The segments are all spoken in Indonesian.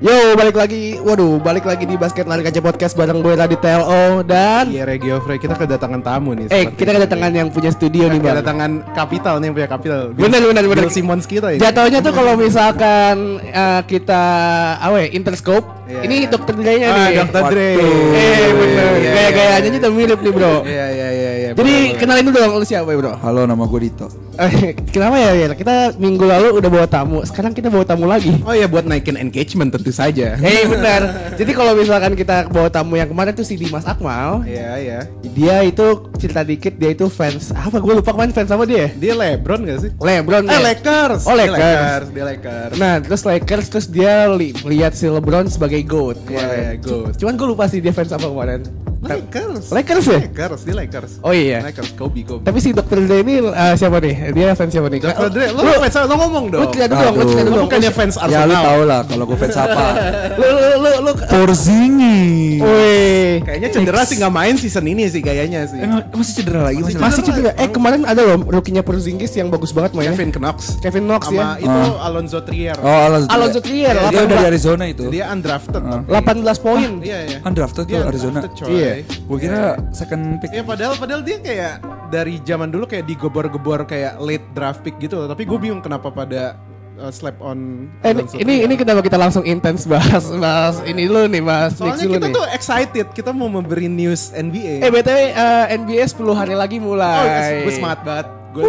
Yo, balik lagi. Waduh, balik lagi di Basket Lari Kaca Podcast bareng gue Radit TLO dan Iya Regio Frey kita kedatangan tamu nih. eh kita ini. kedatangan yang punya studio nih, Bang. kedatangan kapital nih yang punya kapital. Bener, bener. Bill Simmons kita ini. Jatuhnya tuh kalau misalkan eh, kita apa ya, Interscope, Iya, ini iya. dokter Dre-nya Ah, nih. Dr. Dre. Eh, bener. Gaya-gayanya iya. udah mirip nih, Bro. Iya iya. Jadi kenalin dulu dong lu siapa, Bro? Halo, nama gue Dito. Eh, Kenapa ya, ya? Kita minggu lalu udah bawa tamu, sekarang kita bawa tamu lagi. Oh ya buat naikin engagement tentu saja. Eh benar. Jadi kalau misalkan kita bawa tamu yang kemarin tuh si Dimas Akmal, Iya iya. dia itu cerita dikit dia itu fans apa gue lupa kemarin fans sama dia. Dia LeBron gak sih? LeBron. Eh ya? Lakers. Oh, Dia Lakers. Dia Lakers. Nah terus Lakers terus dia li lihat si LeBron sebagai GOAT Iya, kemarin. iya, GOAT. Cuman gue lupa sih dia fans apa kemarin. Lakers. Lakers ya? Lakers, dia Lakers. Oh iya. Lakers, Kobe, Kobe. Tapi si Dr. Dre ini eh, siapa nih? Dia fans siapa nih? Dr. Dre, lo, lu, fans, lo ngomong dong. cerita dulu dong, lu cerita dulu Lo bukannya fans Ya lu Arsenal. tau lah kalau gue fans apa. Lu lu lu, lu Porzingis. Wih. Kayaknya cedera sih nggak main season ini sih kayaknya sih. Emang masih cedera lagi masih. Masih cedera. Eh kemarin ada loh rookie-nya Porzingis yang bagus banget mainnya. Kevin Knox. Kevin Knox sama ya. itu Alonzo Trier. Oh, Alonso. Alonzo Trier, Dia dari. Arizona itu. Dia undrafted. Ah. tapi- 18 poin. Iya iya. Undrafted tuh Arizona. undrafted, Iya. Gue kira second pick. Iya padahal padahal dia kayak dari zaman dulu kayak digobor-gebor kayak late draft pick gitu loh. Tapi gue bingung kenapa pada uh, slap on. Eh, ini, ini ini kenapa kita langsung intens bahas bahas ini dulu nih bahas Knicks Soalnya kita nih. tuh excited, kita mau memberi news NBA. Eh btw eh, NBA 10 hari lagi oh, mulai. gue semangat banget. Gue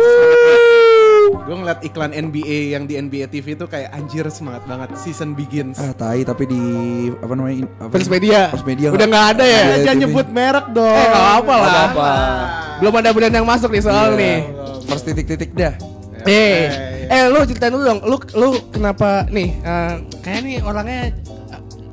gue ngeliat iklan NBA yang di NBA TV itu kayak anjir semangat banget. Season begins. Ah, tai tapi di apa namanya? in- Apa, First media. First media Udah nggak ada ya. Jangan nyebut merek dong. Eh, nggak apa lah. Nggak apa. Belum ada brand yang masuk nih soal Iya. nih. First titik-titik dah. Eh, Eh, eh lu ceritain dulu dong. Lu lu kenapa nih? eh, kayak nih orangnya uh,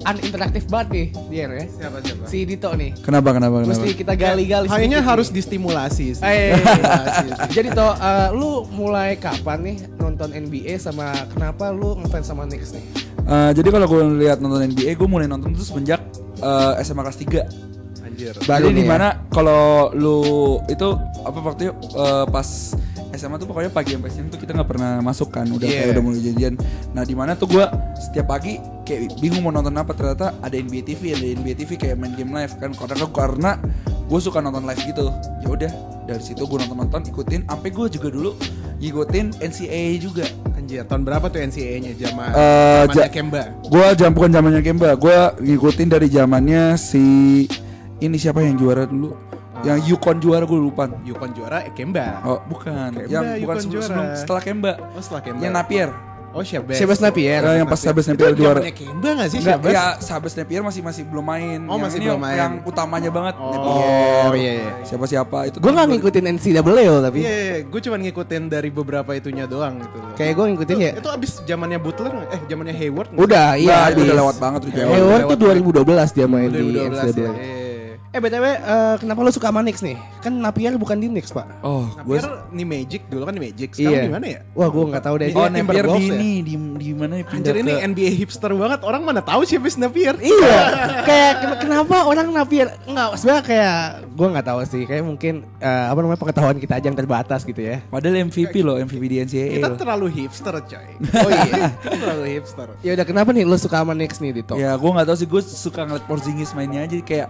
uninteraktif banget nih dia ya. Siapa siapa? Si Dito nih. Kenapa kenapa kenapa? Mesti kita gali-gali Kayaknya harus distimulasi. sih. Eh, Stimulasi sih. jadi toh eh, lu mulai kapan nih nonton NBA sama kenapa lu ngefans sama Knicks nih? Eh, jadi kalau gue lihat nonton NBA, gue mulai nonton itu semenjak eh, SMA kelas 3 Anjir. Baru di ya. mana kalau lu itu apa waktu eh, pas SMA tuh pokoknya pagi sampai siang tuh kita nggak pernah masuk kan udah Yeah. kayak udah mulai janjian. Nah di mana tuh gua setiap pagi kayak bingung mau nonton apa ternyata ada NBA TV ada NBA TV kayak main game live kan karena karena gue suka nonton live gitu. Ya udah dari situ gue nonton nonton ikutin. Sampai gue juga dulu ngikutin NCAA juga. Anjir, tahun berapa tuh NCAA-nya? Zaman zamannya ja- Kemba. Gue jam bukan zamannya Kemba, gue ngikutin dari zamannya si ini siapa yang juara dulu? Yang Yukon juara gue lupa. Yukon juara eh, Kemba. Oh, bukan. Kemba, yang bukan Yukon sebelum, juara. sebelum setelah Kemba. Oh, setelah Kemba. Yang Napier. Oh, siapa? Siapa Napier? Eh, yang pas Sabes Itu Napier juara. zamannya Kemba gak sih? Shabazz? ya Sabes Napier masih masih belum main. Oh, Yang masih belum main. Yang utamanya banget Oh, Napier. iya, iya. Siapa siapa itu. Gue nggak ngikutin NCAA loh tapi Iya, iya, gue cuma ngikutin dari beberapa itunya doang gitu. loh. kayak gue ngikutin ya. Itu abis zamannya Butler eh zamannya Hayward? Udah, Iya, itu habis. udah lewat banget jauh. Hayward Lewat tuh 2012 dia main di 2012. NCAA. Iya. Eh btw, eh, kenapa lu suka sama Knicks nih? Kan Napier bukan di Knicks pak. Oh, gue Napier nih Magic dulu kan di Magic. Sekarang di mana ya? Wah gue nggak tahu deh. Oh, Napier di ya? ini di di mana ya pindah Anjir ini ke- NBA hipster banget. Orang mana tahu siapa si Napier? Iya, kayak ken- kenapa orang Napier enggak sebenarnya kayak gue nggak tahu sih, kayak mungkin eh, apa namanya pengetahuan kita aja yang terbatas gitu ya. Padahal MVP loh, MVP di NCAA. Kita loh. terlalu hipster coy. Oh iya, terlalu hipster. Ya udah kenapa nih lu suka sama Knicks nih Dito? Ya gue nggak tahu sih gue suka ngeliat Porzingis mainnya aja kayak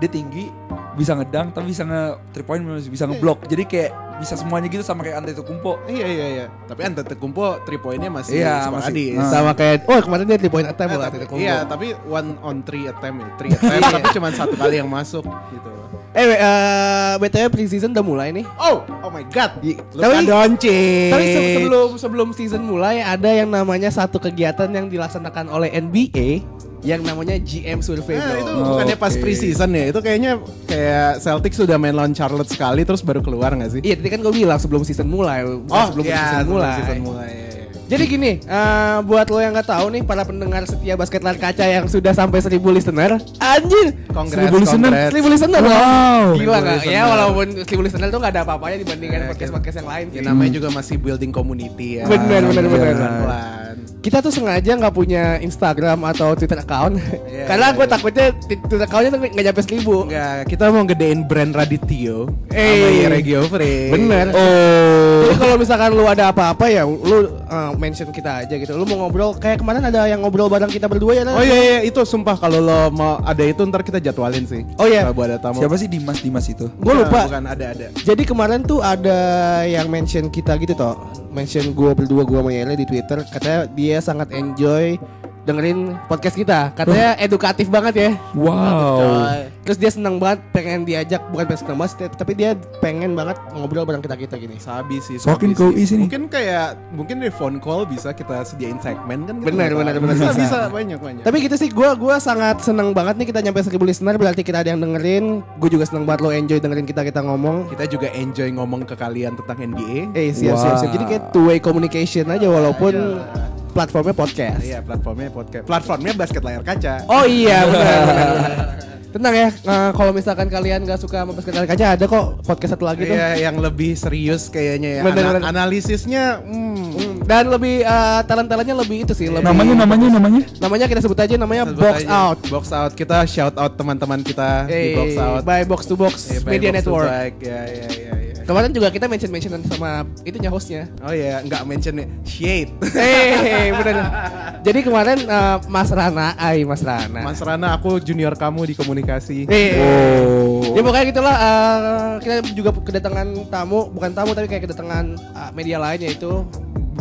dia tinggi bisa ngedang tapi bisa nge three point bisa ngeblok jadi kayak bisa semuanya gitu sama kayak Antetokounmpo Iya iya iya. Tapi Antetokounmpo 3 poinnya masih Iya, sporadis. masih. Sama kayak oh kemarin dia 3 point attempt Eh, loh tapi, iya, tapi one on three attempt ya. Three attempt tapi cuma satu kali yang masuk gitu. Eh eh BTW preseason udah mulai nih. Oh, oh my god. Di- Luka tapi- Doncic. Tapi se- sebelum sebelum season mulai ada yang namanya satu kegiatan yang dilaksanakan oleh NBA yang namanya GM survey Nah, bro. itu Oh, bukannya pas oke. preseason ya? Itu kayaknya kayak Celtics sudah main lawan Charlotte sekali terus baru keluar gak sih? Iya, tadi kan gue bilang sebelum season mulai, bukan sebelum iya, season sebelum mulai. season mulai. iya, iya. Jadi gini, eh, buat lo yang nggak tahu nih para pendengar setia basket lar kaca yang sudah sampai 1000 listener, anjir, Congrats, 1000 listener, congrats. 1000 listener, Wow. gila 1000 nggak? Ya walaupun 1000 listener tuh nggak ada apa-apanya dibandingkan Ya, podcast podcast yang lain. Ya namanya juga masih building community ya. Bener, bener, bener. Kita tuh sengaja nggak punya Instagram atau Twitter account Iya, karena iya, gue iya. takutnya Twitter accountnya tuh nggak nyampe seribu. Enggak, kita mau gedein brand Radityo sama Eh. Regio Free. Bener. Oh. Jadi kalau misalkan lu ada apa-apa ya lu uh, mention kita aja gitu. Lu mau ngobrol kayak kemarin ada yang ngobrol bareng kita berdua ya. Oh iya iya itu sumpah kalau lo mau ada itu ntar kita jadwalin sih. Oh, iya. Buat ada tamu. Siapa sih Dimas Dimas itu? Gue lupa. Bukan ada ada. Jadi kemarin tuh ada yang mention kita gitu toh Mention gue berdua gue sama Yele di Twitter Katanya dia sangat enjoy dengerin podcast kita Katanya edukatif banget ya Wow. Terus dia senang banget pengen diajak Bukan pengen senang banget Tapi dia pengen banget ngobrol bareng kita-kita gini Sabi sih. Sabi isi nih. Mungkin kayak mungkin dari phone call bisa kita sediain segmen kan? kita Benar, benar, benar, Bisa, bisa. banyak banyak. Tapi gitu sih gue gua sangat seneng banget nih kita nyampe 1000 listener Berarti kita ada yang dengerin Gue juga seneng banget lo enjoy dengerin kita-kita ngomong kita juga enjoy ngomong ke kalian tentang NBA. Eh siap siap siap Jadi kayak two way communication aja Walaupun platformnya podcast Iya platformnya podcast. Platformnya basket layar kaca. Oh iya benar. Tenang ya, eh, kalau misalkan kalian gak suka sama basket kaca ada kok podcast satu lagi tuh. Iya yang lebih serius kayaknya ya. Bener, Ana- bener. analisisnya hmm, Hmm, Dan lebih eh, talent-talentnya lebih itu sih. Lebih, Namanya namanya namanya. namanya kita sebut aja namanya sebut Box aja. Out. Box out kita shout out teman-teman kita di Eh, box out. by Box to Box Eh, by Media Box Network. Ya ya ya ya. Kemarin juga kita mention-mentionan sama itunya hostnya. Oh ya, nggak mention nih. Shade. Eh, bener. Jadi kemarin eh, Mas Rana, ay Mas Rana. Mas Rana, aku junior kamu di komunikasi. Eh, Oh. Ya pokoknya gitulah eh, kita juga kedatangan tamu, bukan tamu tapi kayak kedatangan eh, media lain yaitu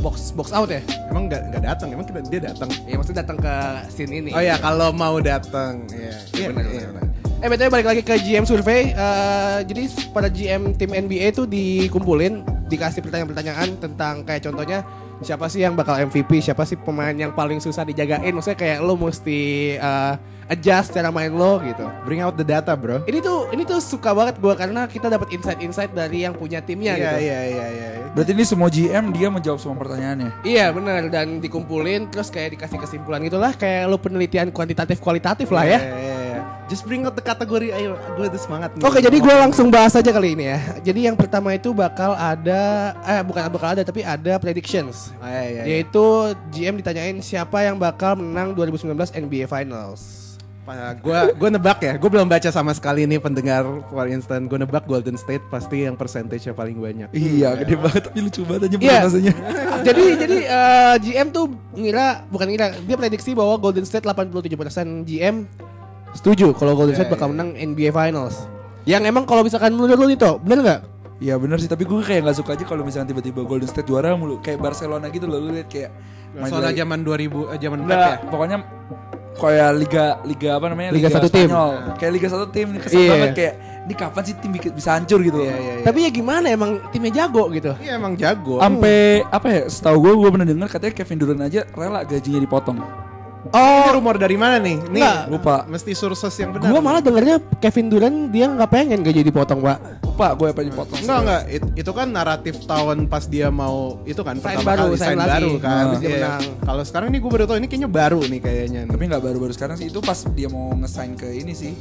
box box out ya. Emang nggak nggak datang, emang kita dia datang. Ya maksudnya datang ke scene ini. Oh ya, kalau mau datang, ya. Iya, benar, iya, benar, Eh betul balik lagi ke GM survey. Eh, jadi pada GM tim NBA itu dikumpulin, dikasih pertanyaan-pertanyaan tentang kayak contohnya siapa sih yang bakal MVP, siapa sih pemain yang paling susah dijagain. Maksudnya kayak lo mesti eh, adjust cara main lo gitu. Bring out the data, bro. Ini tuh ini tuh suka banget gua karena kita dapat insight-insight dari yang punya timnya Iya, gitu. iya, iya, iya. Berarti ini semua GM dia menjawab semua pertanyaannya. Iya benar dan dikumpulin terus kayak dikasih kesimpulan gitulah kayak lo penelitian kuantitatif kualitatif lah ya. Iya, iya, iya. Just bring out the kategori, ayo, gue udah semangat nih. Oke, jadi gue langsung bahas aja kali ini ya. Jadi yang pertama itu bakal ada, eh bukan bakal ada, tapi ada predictions. Oh, iya, iya, iya. Yaitu GM ditanyain siapa yang bakal menang 2019 NBA Finals. Gue gue nebak ya, gue belum baca sama sekali nih pendengar for instance. Gue nebak Golden State pasti yang percentage-nya paling banyak. Iya, gede banget tapi lucu banget aja Iya. persentasenya. jadi jadi eh, GM tuh ngira, bukan ngira, dia prediksi bahwa Golden State 87% GM setuju kalau Golden State bakal iya. menang NBA Finals. Yang emang kalau misalkan menurut lu nih toh, bener nggak? Iya benar sih, tapi gue kayak nggak suka aja kalau misalnya tiba-tiba Golden State juara mulu, kayak Barcelona gitu loh, lu lihat kayak Soalnya zaman 2000, eh, zaman 4 Nggak, ya. pokoknya kayak liga liga apa namanya? Liga satu tim. Spanyol. Kayak liga satu tim ini kesel Iya. banget kayak ini kapan sih tim bi- bisa hancur gitu. Iya, iya, iya. Tapi ya gimana emang timnya jago gitu. Iya emang jago. Sampai apa ya? Setahu gue gue pernah dengar katanya Kevin Durant aja rela gajinya dipotong. Oh, ini rumor dari mana nih? Nih, Nggak. Lupa. mesti sources yang benar. Gua malah dengernya Kevin Durant dia nggak pengen gaji dipotong, Pak. Lupa gue apa dipotong. Enggak enggak, It- itu kan naratif tahun pas dia mau itu kan Sign pertama baru, kali sign sign lagi. baru kan. Habis dia Iya. menang. Kalau sekarang ini gue baru tahu ini kayaknya baru nih kayaknya. nih. Tapi nggak baru-baru sekarang sih itu pas dia mau ngesign ke ini sih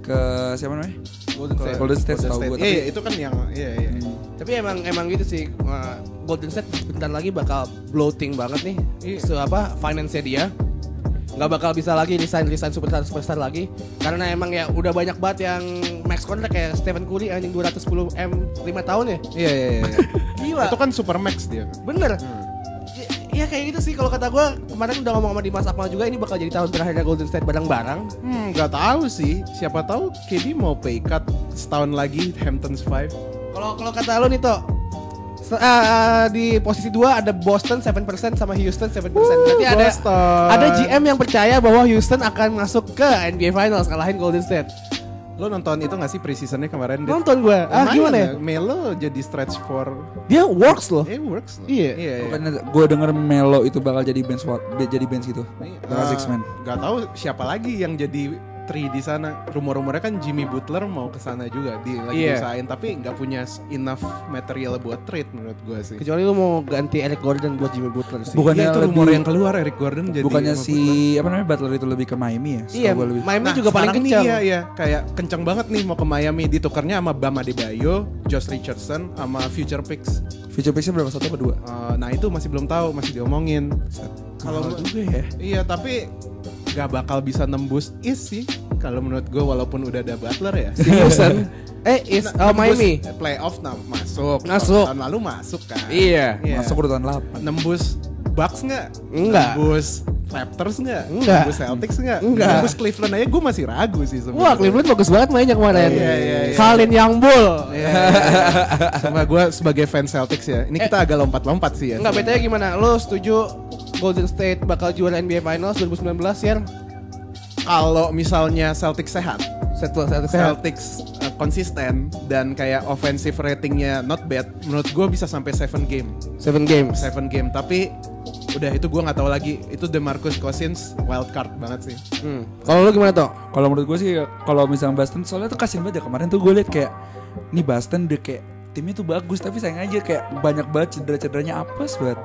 ke siapa namanya? Golden State. Golden State, setahu gua, Iya, tapi- iya, itu kan yang iya iya. Tapi emang emang gitu sih Golden State bentar lagi bakal bloating banget nih. Iya. So apa finance-nya dia nggak bakal bisa lagi resign resign superstar superstar lagi karena emang ya udah banyak banget yang max contract kayak Stephen Curry anjing 210 m 5 tahun ya Iya iya iya. gila itu kan super max dia. bener ya, ya kayak gitu sih kalau kata gue kemarin udah ngomong sama Dimas Akmal juga ini bakal jadi tahun terakhirnya Golden State bareng-bareng Hmm, nggak tahu sih. Siapa tahu KD mau pay cut setahun lagi Hamptons 5. Kalau kalau kata lo nih toh ah, di posisi 2 ada Boston 7% sama Houston 7%. Berarti ada Boston. ada GM yang percaya bahwa Houston akan masuk ke NBA Finals ngalahin Golden State. Lo nonton itu gak sih preseasonnya kemarin? Nonton gue. Ah gimana ya? Melo jadi stretch for Dia works loh. eh works loh. Iya. Iya, iya. Gue denger Melo itu bakal jadi bench jadi bench gitu. Ah, six man. Gak tahu siapa lagi yang jadi tri di sana. Rumor-rumornya kan Jimmy Butler mau ke sana juga di lagi Iya. usahain tapi nggak punya enough material buat trade menurut gue sih. Kecuali lu mau ganti Eric Gordon buat Jimmy Butler sih. Bukannya Iya, itu lebih- rumor yang keluar Eric Gordon jadi Bukannya si Butler. apa namanya Butler itu lebih ke Miami ya? Iya, lebih. Miami Nah, juga paling kencang. Iya, iya, kayak kencang banget nih mau ke Miami ditukernya sama Bam Adebayo, Josh Richardson sama Future Picks. Future picksnya berapa satu apa dua? Eh, nah itu masih belum tahu, masih diomongin. Kalau juga ya. Iya, tapi nggak bakal bisa nembus East sih. Kalau menurut gue walaupun udah ada Butler ya. Si Houston. eh, is Nah, oh, Miami. Playoff nah, masuk. Masuk. Tahun lalu masuk kan. Iya. Iya. Masuk urutan 8. Nembus Bucks nggak? Enggak. Nembus Raptors nggak? Enggak. Nembus Celtics nggak? Enggak. Nembus Cleveland aja gue masih ragu sih sebenarnya. Wah, Cleveland bagus banget mainnya kemarin. Iya, iya, iya. Kalin yang bull. Iya. Sama gue sebagai fan Celtics ya. Ini kita agak lompat-lompat sih ya. Enggak, betanya gimana? Lo setuju Golden State bakal juara NBA Finals 2019 ya? Kalau misalnya Celtics sehat, Setelah satu sehat. Celtics uh, konsisten dan kayak offensive ratingnya not bad, menurut gue bisa sampai 7 game, Seven games. 7 game. Tapi udah itu gue nggak tahu lagi. Itu DeMarcus Cousins wild card banget sih. Hmm. Kalau lo gimana toh? Kalau menurut gue sih kalau misalnya Boston soalnya tuh kasihan banget ya kemarin tuh gue liat kayak nih Boston udah kayak timnya tuh bagus tapi sayang aja kayak banyak banget cedera-cederanya apes banget.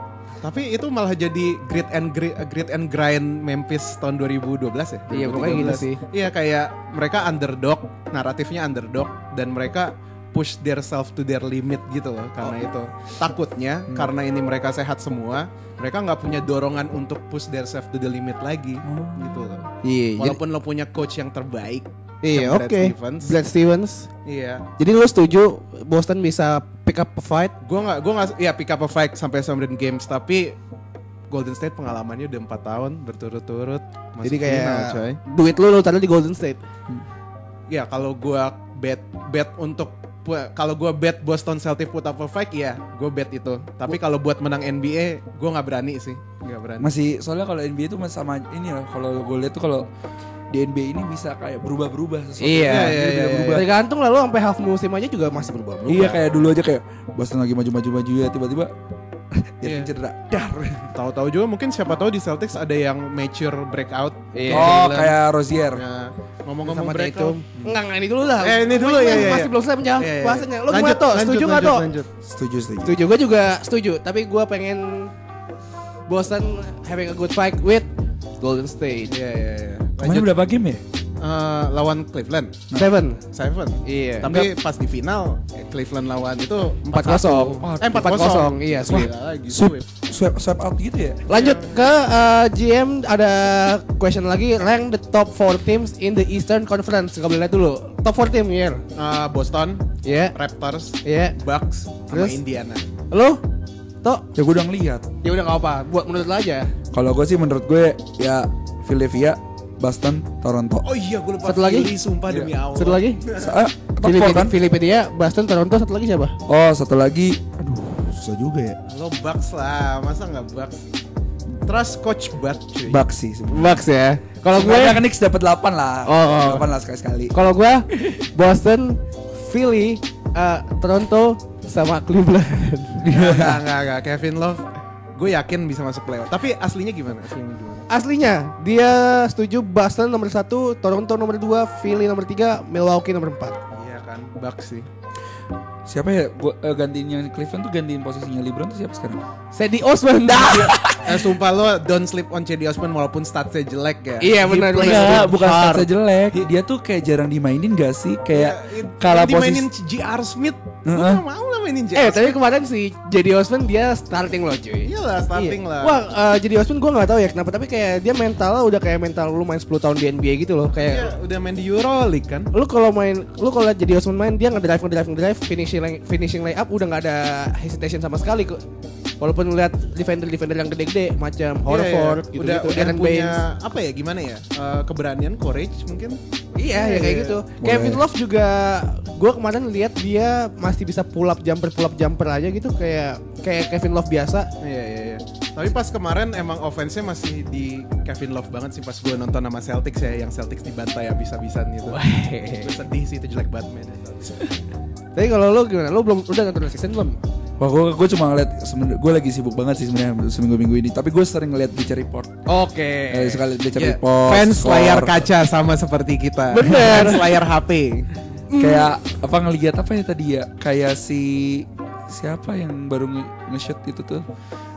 Tapi itu malah jadi grit and grit, grit and grind Memphis tahun 2012 ya. Iya, pokoknya gitu 2013. sih. Iya kayak mereka underdog, naratifnya underdog dan mereka push their self to their limit gitu loh karena itu takutnya karena ini mereka sehat semua mereka nggak punya dorongan untuk push their self to the limit lagi gitu loh Iya. walaupun lo punya coach yang terbaik Iya, oke. Stevens. Brad Stevens. iya Jadi lo setuju Boston bisa pick up a fight? gue nggak gue nggak ya pick up a fight sampai 7 games tapi Golden State pengalamannya udah empat tahun berturut-turut Jadi kayak final, coy. duit lo lo taruh di Golden State. ya kalau gua bet bet untuk kalau gua bet Boston Celtics put up a fight ya gue bet itu tapi kalau buat menang NBA gue nggak berani sih nggak berani Masih soalnya kalau NBA tuh masih sama ini loh kalau gue lihat tuh kalau di NBA ini bisa kayak berubah-berubah sesuatu. Iya, Jadi iya, bisa iya, berubah. Tergantung lah lo sampai half musim aja juga masih berubah-berubah. Iya kayak dulu aja kayak Boston lagi maju-maju maju ya tiba-tiba dia Iya. cedera. Dar. tahu-tahu juga mungkin siapa tahu di Celtics ada yang mature breakout Iya. Oh kayak Rozier. Nah, ngomong-ngomong sama breakout Tatum. Enggak, enggak ini dulu lah. Eh, ini dulu, ya, ya, Masih ya. belum selesai menjawab Iya, iya. bahasanya. Lo Lanjut, gimana toh? lanjut, Setuju nggak lanjut. Setuju setuju. Setuju, gue juga setuju. Tapi gue pengen Boston having a good fight with Golden State. Iya iya iya. Kemarin berapa game ya? Eh, lawan Cleveland Seven. Seven. Iya. Tapi pas di final eh, Cleveland lawan itu 4-0. 4-1. Eh 4-0, 4-0. iya, sweep. lagi Sweep, sweep. sweep, sweep out gitu ya? Lanjut ke uh, GM ada question lagi rank the top 4 teams in the Eastern Conference. Gak boleh lihat dulu. Top 4 team here. Eh, Boston, Ya. Raptors, Ya. Bucks, sama Terus? Indiana. Lo? Toh? Ya gue udah ngeliat. Ya udah gak apa. Buat menurut lo aja. Kalau gue sih menurut gue ya Philadelphia, Boston, Toronto. Oh iya, gue lupa Satu lagi? Philly, sumpah demi Allah. Satu lagi? Top four kan? Filipina, Boston, Toronto, satu lagi siapa? Oh satu lagi, aduh susah juga ya. Lo Bucks lah, masa nggak Bucks? Trust coach Bud cuy. Bucks sih. sebenarnya. Bucks ya. Kalau gue, kan Knicks dapat 8 lah. Oh, oh. 8 lah sekali-sekali. kalau gue, Boston, Philly, uh, Toronto, sama Cleveland. Enggak, enggak, enggak. Kevin Love, gue yakin bisa masuk playoff. Tapi aslinya gimana? Aslinya gimana? Aslinya, dia setuju Boston nomor satu, Toronto nomor dua, Philly nomor tiga, Milwaukee nomor empat. Iya kan, Bucks sih. Siapa ya? Gua eh, gantiin yang Cleveland tuh gantiin posisinya LeBron tuh siapa sekarang? Sadie Osman. Eh sumpah lo don't sleep on Cedi Osman walaupun statsnya jelek ya. Iya, benar, benar. Bukan statsnya jelek. Dia tuh kayak jarang dimainin gak sih? Kayak Ya, kalah dimainin posisi. JR Smith. Gue Heeh. gak mau lah mainin JR eh, tapi kemarin si Jadi Osman dia starting loh cuy. Iya lah, starting Iya. lah. Wah, uh, jadi Osman gue nggak tahu ya kenapa, tapi kayak dia mentalnya udah kayak mental lu main 10 tahun di NBA gitu loh. Iya, Kayak udah main di Euroleague kan. lu kalau main, lu kalau liat jadi Osman main dia ngedrive ngedrive ngedrive finishing lay- finishing layup udah nggak ada hesitation sama sekali kok. Walaupun lihat defender defender yang gede-gede macam Horford Iya, iya. gitu, udah gitu, udah Aaron punya Baines. apa ya gimana ya Eh, keberanian courage mungkin Iya, ya kayak gitu. Boleh. Kevin Love juga gue kemarin lihat dia masih bisa pull up jumper pull up jumper aja gitu kayak kayak Kevin Love biasa. iya iya iya tapi pas kemarin emang offense-nya masih di Kevin Love banget sih pas gue nonton sama Celtics ya yang Celtics dibantai habis-habisan gitu gue sedih sih itu jelek banget mainnya Tapi kalau lu gimana? Lu belum udah nonton season belum? Wah, gue gue cuma ngeliat gue lagi sibuk banget sih sebenarnya seminggu minggu ini. Tapi gue sering ngeliat Bleacher Report. Oke. Eh, sekali Bleacher Ya, Report. fans skor. layar kaca sama seperti kita Bener. fans layar HP Kayak apa ngeliat apa ya tadi ya? Kayak si siapa yang baru nge- nge-shoot itu tuh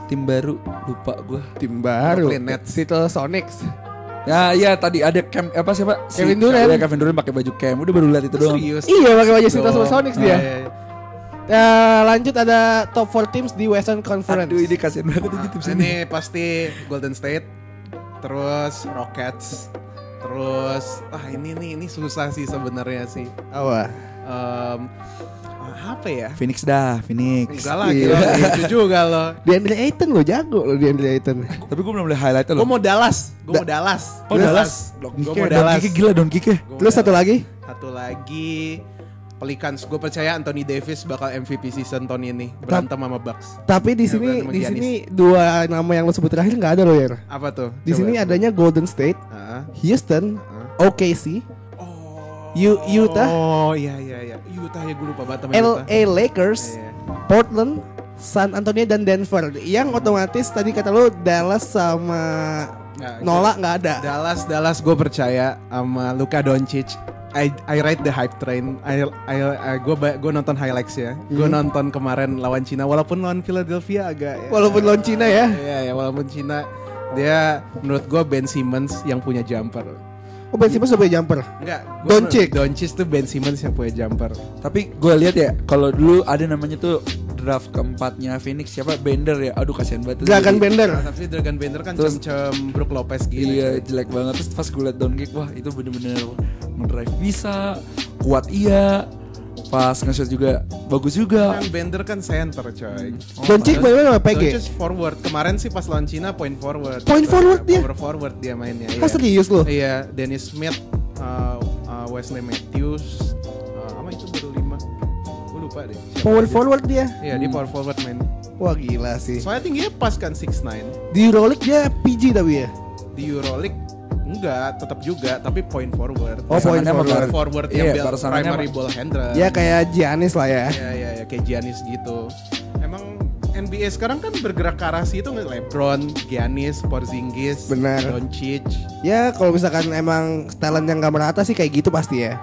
tim baru lupa gue. Tim baru. Brooklyn Nets. Seattle Sonics. Ya iya tadi ada Cam apa siapa? Si- Kevin Durant. Ya, Kevin Durant pakai baju Cam. Udah baru lihat itu doang. serius Iya pakai baju Dong. Sonics Oh, dia. iya, iya. Eh, lanjut ada top 4 teams di Western Conference. Aduh ini kasihan banget ini tim sini. Ini pasti Golden State, terus Rockets, terus ah ini nih ini susah sih sebenarnya sih. Apa? Em, apa ya? Phoenix dah, Phoenix. Enggak lah, Iya. gila, itu juga loh. Di Andre Ayton lo jago lo di Andre Ayton. Tapi gue belum lihat highlightnya Gue loh. mau Dallas, gue Da- mau Dallas. Oh Dallas. Gue mau Dallas. Don Kike gila Don Kike. Mau Terus satu Dallas. lagi? Satu lagi Pelicans, gue percaya Anthony Davis bakal MVP season tahun ini berantem sama Bucks. Tapi di Ya, sini di sini dua nama yang lo sebut terakhir nggak ada lo ya. Apa tuh? Di Coba. sini adanya Golden State, Ah. Houston, Ah. OKC, Oh. U- Utah. Oh iya iya iya. Utah ya gue lupa Utah. LA Lakers, Iya. Portland, San Antonio dan Denver. Yang otomatis tadi kata lo Dallas sama Nggak, Nola nggak ada. Dallas Dallas gue percaya sama Luka Doncic. I, I ride the hype train. I, I, gue gue nonton highlights ya. Gue Hmm. nonton kemarin lawan Cina walaupun lawan Philadelphia agak ya. Walaupun lawan Cina ya. Iya ya walaupun Cina dia menurut gue Ben Simmons yang punya jumper. Oh Ben Simmons udah punya jumper. Enggak, Doncic. Doncic tuh Ben Simmons yang punya jumper. Tapi gue lihat ya, kalau dulu ada namanya tuh draft keempatnya Phoenix siapa Bender ya. Aduh kasihan banget. tuh. Dragon Jadi- Bender. Nah, tapi Dragon Bender kan Terus- cem-cem Brook Lopez gitu. Iya jelek banget terus pas gue liat down kick wah itu bener-bener ngedrive bisa kuat iya pas nge-shot juga bagus juga Kan Bender kan center coy. Doncic main sama PG. Doncic forward. Kemarin sih pas lawan Cina point forward. Point forward dia? Power forward dia mainnya. Ah serius lo? Iya, Dennis Smith, uh, uh, Wesley Matthews, uh, apa itu baru lima? Gue lupa deh. siapa Power aja. forward dia. Iya, dia power forward main. Wah gila sih. Soalnya tingginya pas kan 6'9. Di Euroleague dia PG tapi ya. Di Euroleague enggak, tetap juga, tapi point forward. Oh, point forward. Point forward yang pasangannya primary ball handler. Ya kayak Giannis lah ya. Iya, iya, ya, kayak Giannis gitu. Emang NBA sekarang kan bergerak ke arah situ LeBron, Giannis, Porzingis, Benar. Doncic, Ya kalau misalkan emang talent yang gak merata sih kayak gitu pasti ya.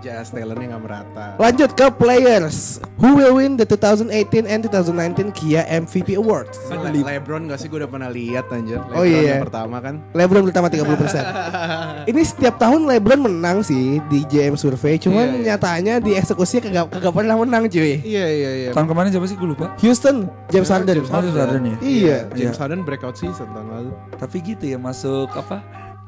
Anjas, talentnya nggak merata. Lanjut ke players who will win the 2018 and 2019 Kia MVP Awards. Le- Lebron gak sih gue udah pernah lihat anjir. Lebron Oh, iya. yang pertama kan. LeBron pertama 30%. Ini setiap tahun LeBron menang sih di JM Survey, cuman Iya, iya. nyatanya di eksekusinya kagak kagak pernah menang cuy. Iya iya iya. tahun kemarin siapa sih gue lupa Houston, James Harden. James Oh, James Harden ya Iya. James Harden breakout season tahun lalu. tapi gitu ya masuk apa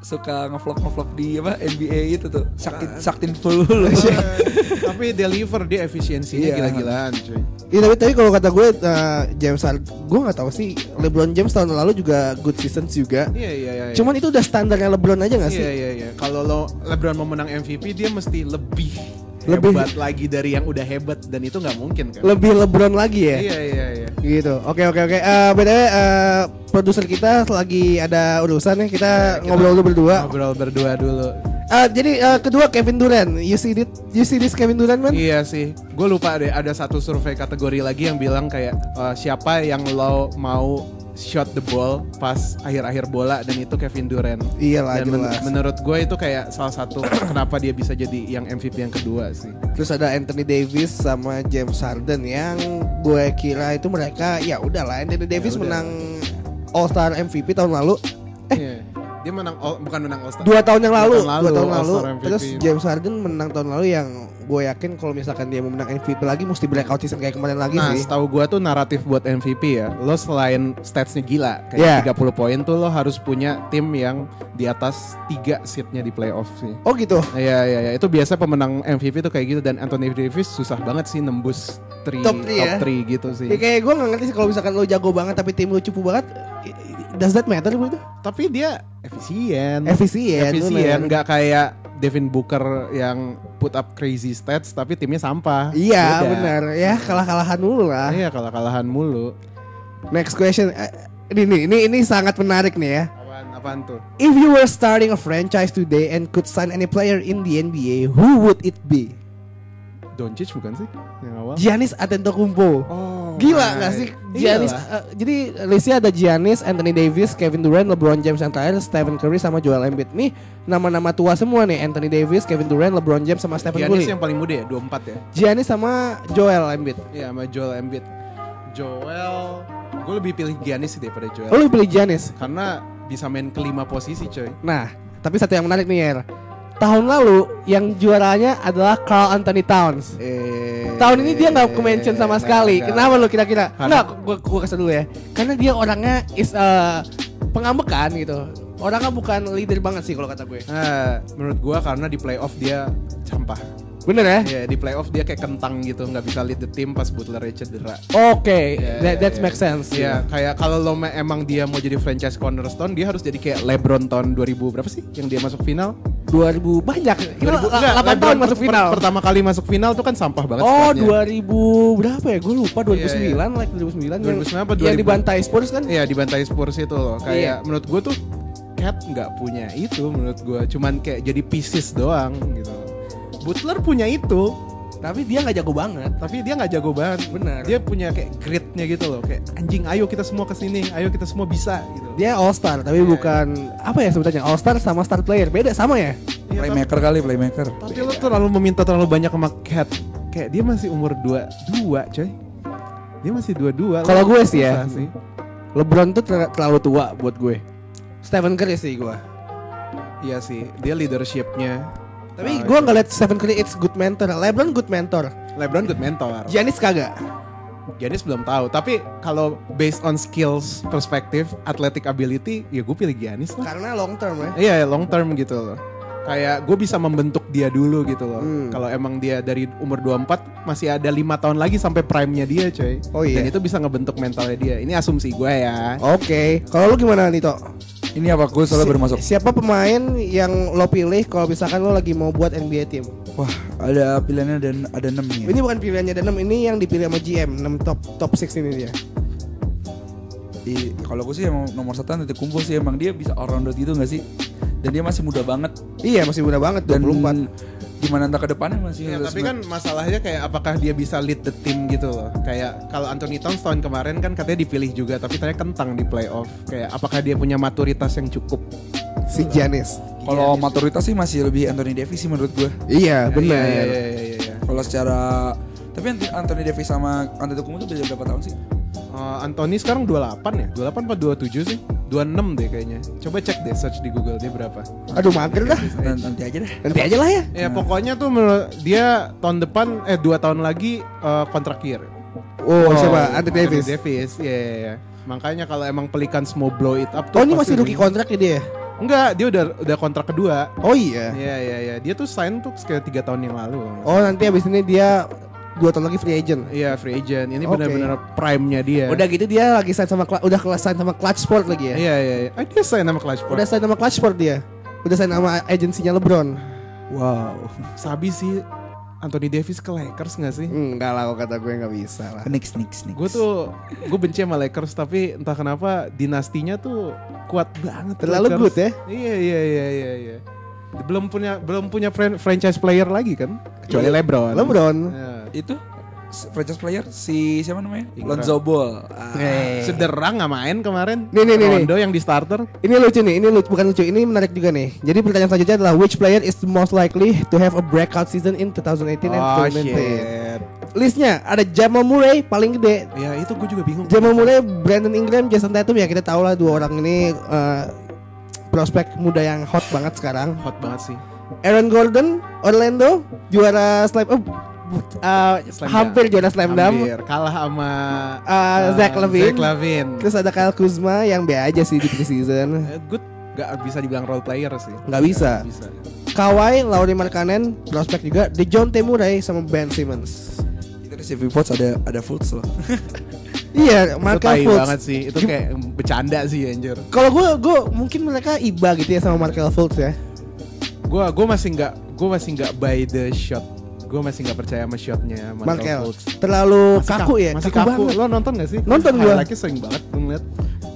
suka ngevlog ngevlog di apa NBA itu tuh sakit saktin full Tapi deliver dia efisiensinya Iya. gila-gilaan cuy. Iya tapi tapi kalau kata gue uh, James Harden, gue nggak tahu sih LeBron James tahun lalu juga good season juga. Iya iya iya. Cuman itu udah standarnya LeBron aja gak sih? Iya iya iya. Kalau lo LeBron mau menang MVP dia mesti lebih Lebih. hebat lagi dari yang udah hebat dan itu nggak mungkin kan. Lebih LeBron lagi ya. Iya iya iya. Gitu. Oke oke oke. Eh btw eh, produser kita lagi ada urusan nih. Kita Kita ngobrol dulu berdua. Ngobrol berdua dulu. Eh, jadi eh, kedua Kevin Durant. You see this, you see this Kevin Durant man? Iya sih, gue lupa deh ada satu survei kategori lagi yang bilang kayak eh, siapa yang lo mau shot the ball pas akhir-akhir bola dan itu Kevin Durant. Iyalah Dan men- jelas. menurut gue itu kayak salah satu kenapa dia bisa jadi yang MVP yang kedua sih. Terus ada Anthony Davis sama James Harden yang gue kira itu mereka ya udahlah Anthony Davis udah. menang All Star MVP tahun lalu. Dia menang all- bukan menang All Star. Dua tahun yang Dua lalu, tahun lalu, dua tahun lalu. Terus James Harden menang tahun lalu yang gue yakin kalau misalkan dia mau menang MVP lagi mesti breakout season kayak kemarin lagi Nah, sih. setahu gua tuh naratif buat MVP ya. Lo selain statsnya gila, Yeah. kayak 30 poin tuh lo harus punya tim yang di atas 3 seatnya di playoff sih. Oh gitu. Iya iya iya itu biasa pemenang MVP tuh kayak gitu dan Anthony Davis susah banget sih nembus three, Top three ya? three gitu sih. Ya, kayak gue gak ngerti sih kalau misalkan lo jago banget tapi tim lo cupu banget. Does that matter bro itu? Tapi dia efisien. Efisien. Efisien nggak kayak Devin Booker yang put up crazy stats tapi timnya sampah. Iya benar ya kalah-kalahan dulu lah. Iya kalah-kalahan mulu. Next question. Eh, Ini ini ini sangat menarik nih ya. Apaan apaan tuh? If you were starting a franchise today and could sign any player in the NBA, who would it be? Doncic bukan sih yang awal? Giannis Antetokounmpo. Oh, Gila my. gak sih Giannis? Iyalah. eh, jadi listnya ada Giannis, Anthony Davis, Kevin Durant, LeBron James yang terakhir, Stephen Curry sama Joel Embiid. Nih nama-nama tua semua nih. Anthony Davis, Kevin Durant, LeBron James sama Stephen Giannis Curry. yang paling muda ya 24 ya. Giannis sama Joel Embiid. Iya sama Joel Embiid. Joel, gue lebih pilih Giannis sih daripada Joel. Oh lu pilih Giannis? Karena bisa main kelima posisi coy. Nah, tapi satu yang menarik nih ya. Tahun lalu yang juaranya adalah Carl Anthony Towns. Eh, Tahun ini dia nggak mention sama sekali. nggak. Kenapa lu kira-kira? Enggak, gua gua kasih dulu ya. Karena dia orangnya is uh, pengambekan gitu. Orangnya bukan leader banget sih kalau kata gue. Nah, menurut gua karena di playoff dia sampah. Bener ya? Ya di playoff dia kayak kentang gitu, nggak bisa lead the team pas Butler cedera. Oke, Ya, that, that ya. makes sense. Iya, kayak kalau lo emang dia mau jadi franchise cornerstone, dia harus jadi kayak LeBron tahun 2000 berapa sih yang dia masuk final? 2000 banyak. Kita 2000 la- enggak, 8 tahun masuk per- final. pertama kali masuk final tuh kan sampah banget Oh, squadnya. 2000 berapa ya? Gue lupa 2009 Iya, like 2009 yang, 2009 apa yang 2000? dibantai Spurs kan? Iya dibantai Spurs itu loh. Kayak Iya. menurut gue tuh Cat nggak punya itu menurut gue. Cuman kayak jadi pieces doang gitu. Butler punya itu, Tapi dia nggak jago banget. tapi dia nggak jago banget. Benar. Dia punya kayak gritnya gitu loh. Kayak anjing, ayo kita semua ke sini, ayo kita semua bisa gitu. Dia all star tapi Iya, bukan apa ya sebutannya all star sama star player beda sama ya? Iya, Playmaker kali, playmaker. Tapi lo terlalu meminta terlalu banyak sama Cat. Kayak dia masih umur 22 coy. Dia masih 22. Kalau Lo gue sih ya. sih. LeBron tuh ter- terlalu tua buat gue. Stephen Curry sih gue. Iya sih, dia leadershipnya. Tapi Ah, gue nggak liat Stephen Curry it's good mentor. LeBron good mentor. LeBron good mentor. Giannis kagak. Giannis belum tahu, tapi kalau based on skills perspektif, athletic ability, ya gue pilih Giannis lah. Karena long term ya. Iya, long term gitu loh. Kayak gue bisa membentuk dia dulu gitu loh. Hmm. Kalau emang dia dari umur 24 masih ada lima tahun lagi sampai prime-nya dia, coy. Oh iya. Dan itu bisa ngebentuk mentalnya dia. Ini asumsi gue ya. Oke, kalau lu gimana Nito? Ini apa gue masuk. Si- Siapa pemain yang lo pilih kalau misalkan lo lagi mau buat NBA team? Wah, ada pilihannya dan ada 6 nih. Ini bukan pilihannya dan ini yang dipilih sama GM 6 top top 6 ini dia. Di, kalau gue sih emang nomor satu nanti kumpul sih emang dia bisa all rounder gitu gak sih? Dan dia masih muda banget Iya masih muda banget dan 24. gimana entah ke depannya masih Ya, tapi kan masalahnya kayak apakah dia bisa lead the team gitu loh. Kayak kalau Anthony Towns tahun kemarin kan katanya dipilih juga tapi ternyata kentang di playoff. Kayak apakah dia punya maturitas yang cukup? Si Giannis. kalau maturitas sih masih lebih Anthony Davis sih menurut gue. Iya Iya, benar. iya, iya, iya, iya. Kalau secara tapi Anthony- Anthony Davis sama Antetokounmpo tuh beda berapa tahun sih? Eh, Anthony sekarang 28 ya? 28 apa 27 sih? 26 deh kayaknya. Coba cek deh search di Google dia berapa. Aduh mager dah. Nanti, aja deh. Nanti aja lah ya. Ya pokoknya tuh menurut dia tahun depan eh 2 tahun lagi eh, kontrak year. Oh, siapa? Anthony Davis. Davis. Iya iya iya. Makanya kalau emang Pelicans mau blow it up tuh Oh ini masih rookie kontrak ya dia? Enggak, dia udah udah kontrak kedua. Oh iya. Iya iya iya. Dia tuh sign tuh sekitar tiga tahun yang lalu. Oh nanti abis ini dia dua tahun lagi free agent. Iya free agent. Ini Oke. benar-benar prime-nya dia. Udah gitu dia lagi sign sama udah kelas sign sama Clutch Sport lagi ya. Iya iya iya. Ah, dia sign sama Clutch Sport. Udah sign sama Clutch Sport dia. Udah sign sama agensinya LeBron. Wow. Sabi sih Anthony Davis ke Lakers gak sih? Enggak lah, kalau kata gue nggak bisa lah. Nix nix nix. Gue tuh gue benci sama Lakers tapi entah kenapa dinastinya tuh kuat banget. Terlalu Lakers. good ya? Iya iya iya iya iya. Belum punya belum punya fran- franchise player lagi kan? Kecuali LeBron. LeBron. Ya. Itu franchise player si siapa namanya? Ingram. Lonzo Ball. Ah. Eh. Cedera nggak main kemarin. Nih, nih, nih, nih. Rondo yang di starter. Ini lucu nih, ini lucu, bukan lucu, ini menarik juga nih. Jadi pertanyaan selanjutnya adalah which player is the most likely to have a breakout season in 2018 and Oh 2019? shit. Listnya ada Jamal Murray paling gede. Ya itu gue juga bingung. Jamal Murray, Brandon Ingram, Jason Tatum ya kita tahu lah dua orang ini eh, prospek muda yang hot banget sekarang. Hot banget sih. Aaron Gordon, Orlando, juara slam, oh, uh, Slam hampir juara slam dunk. Kalah sama Uh, uh, Zach Levine. Zach Levine. Terus ada Kyle Kuzma yang B aja sih di preseason. Eh, good gak bisa dibilang role player sih. Nggak bisa. Nggak bisa. Kawhi, Lauri Markkanen, prospek juga. DeJounte Murray sama Ben Simmons. Itu di CV Pots ada ada Fultz loh. Iya, Itu Markel tai Fultz. banget sih. Itu kayak bercanda sih anjir. Kalau gue, gue mungkin mereka iba gitu ya sama Markel Fultz ya. Gua gua masih nggak gua masih nggak buy the shot. Gua masih nggak percaya sama shotnya Markel Markel Fultz. terlalu Masih kaku ya, Masih kaku, kaku. banget. Lo nonton gak sih? Nonton gua. Highlightnya sering banget gue ngeliat.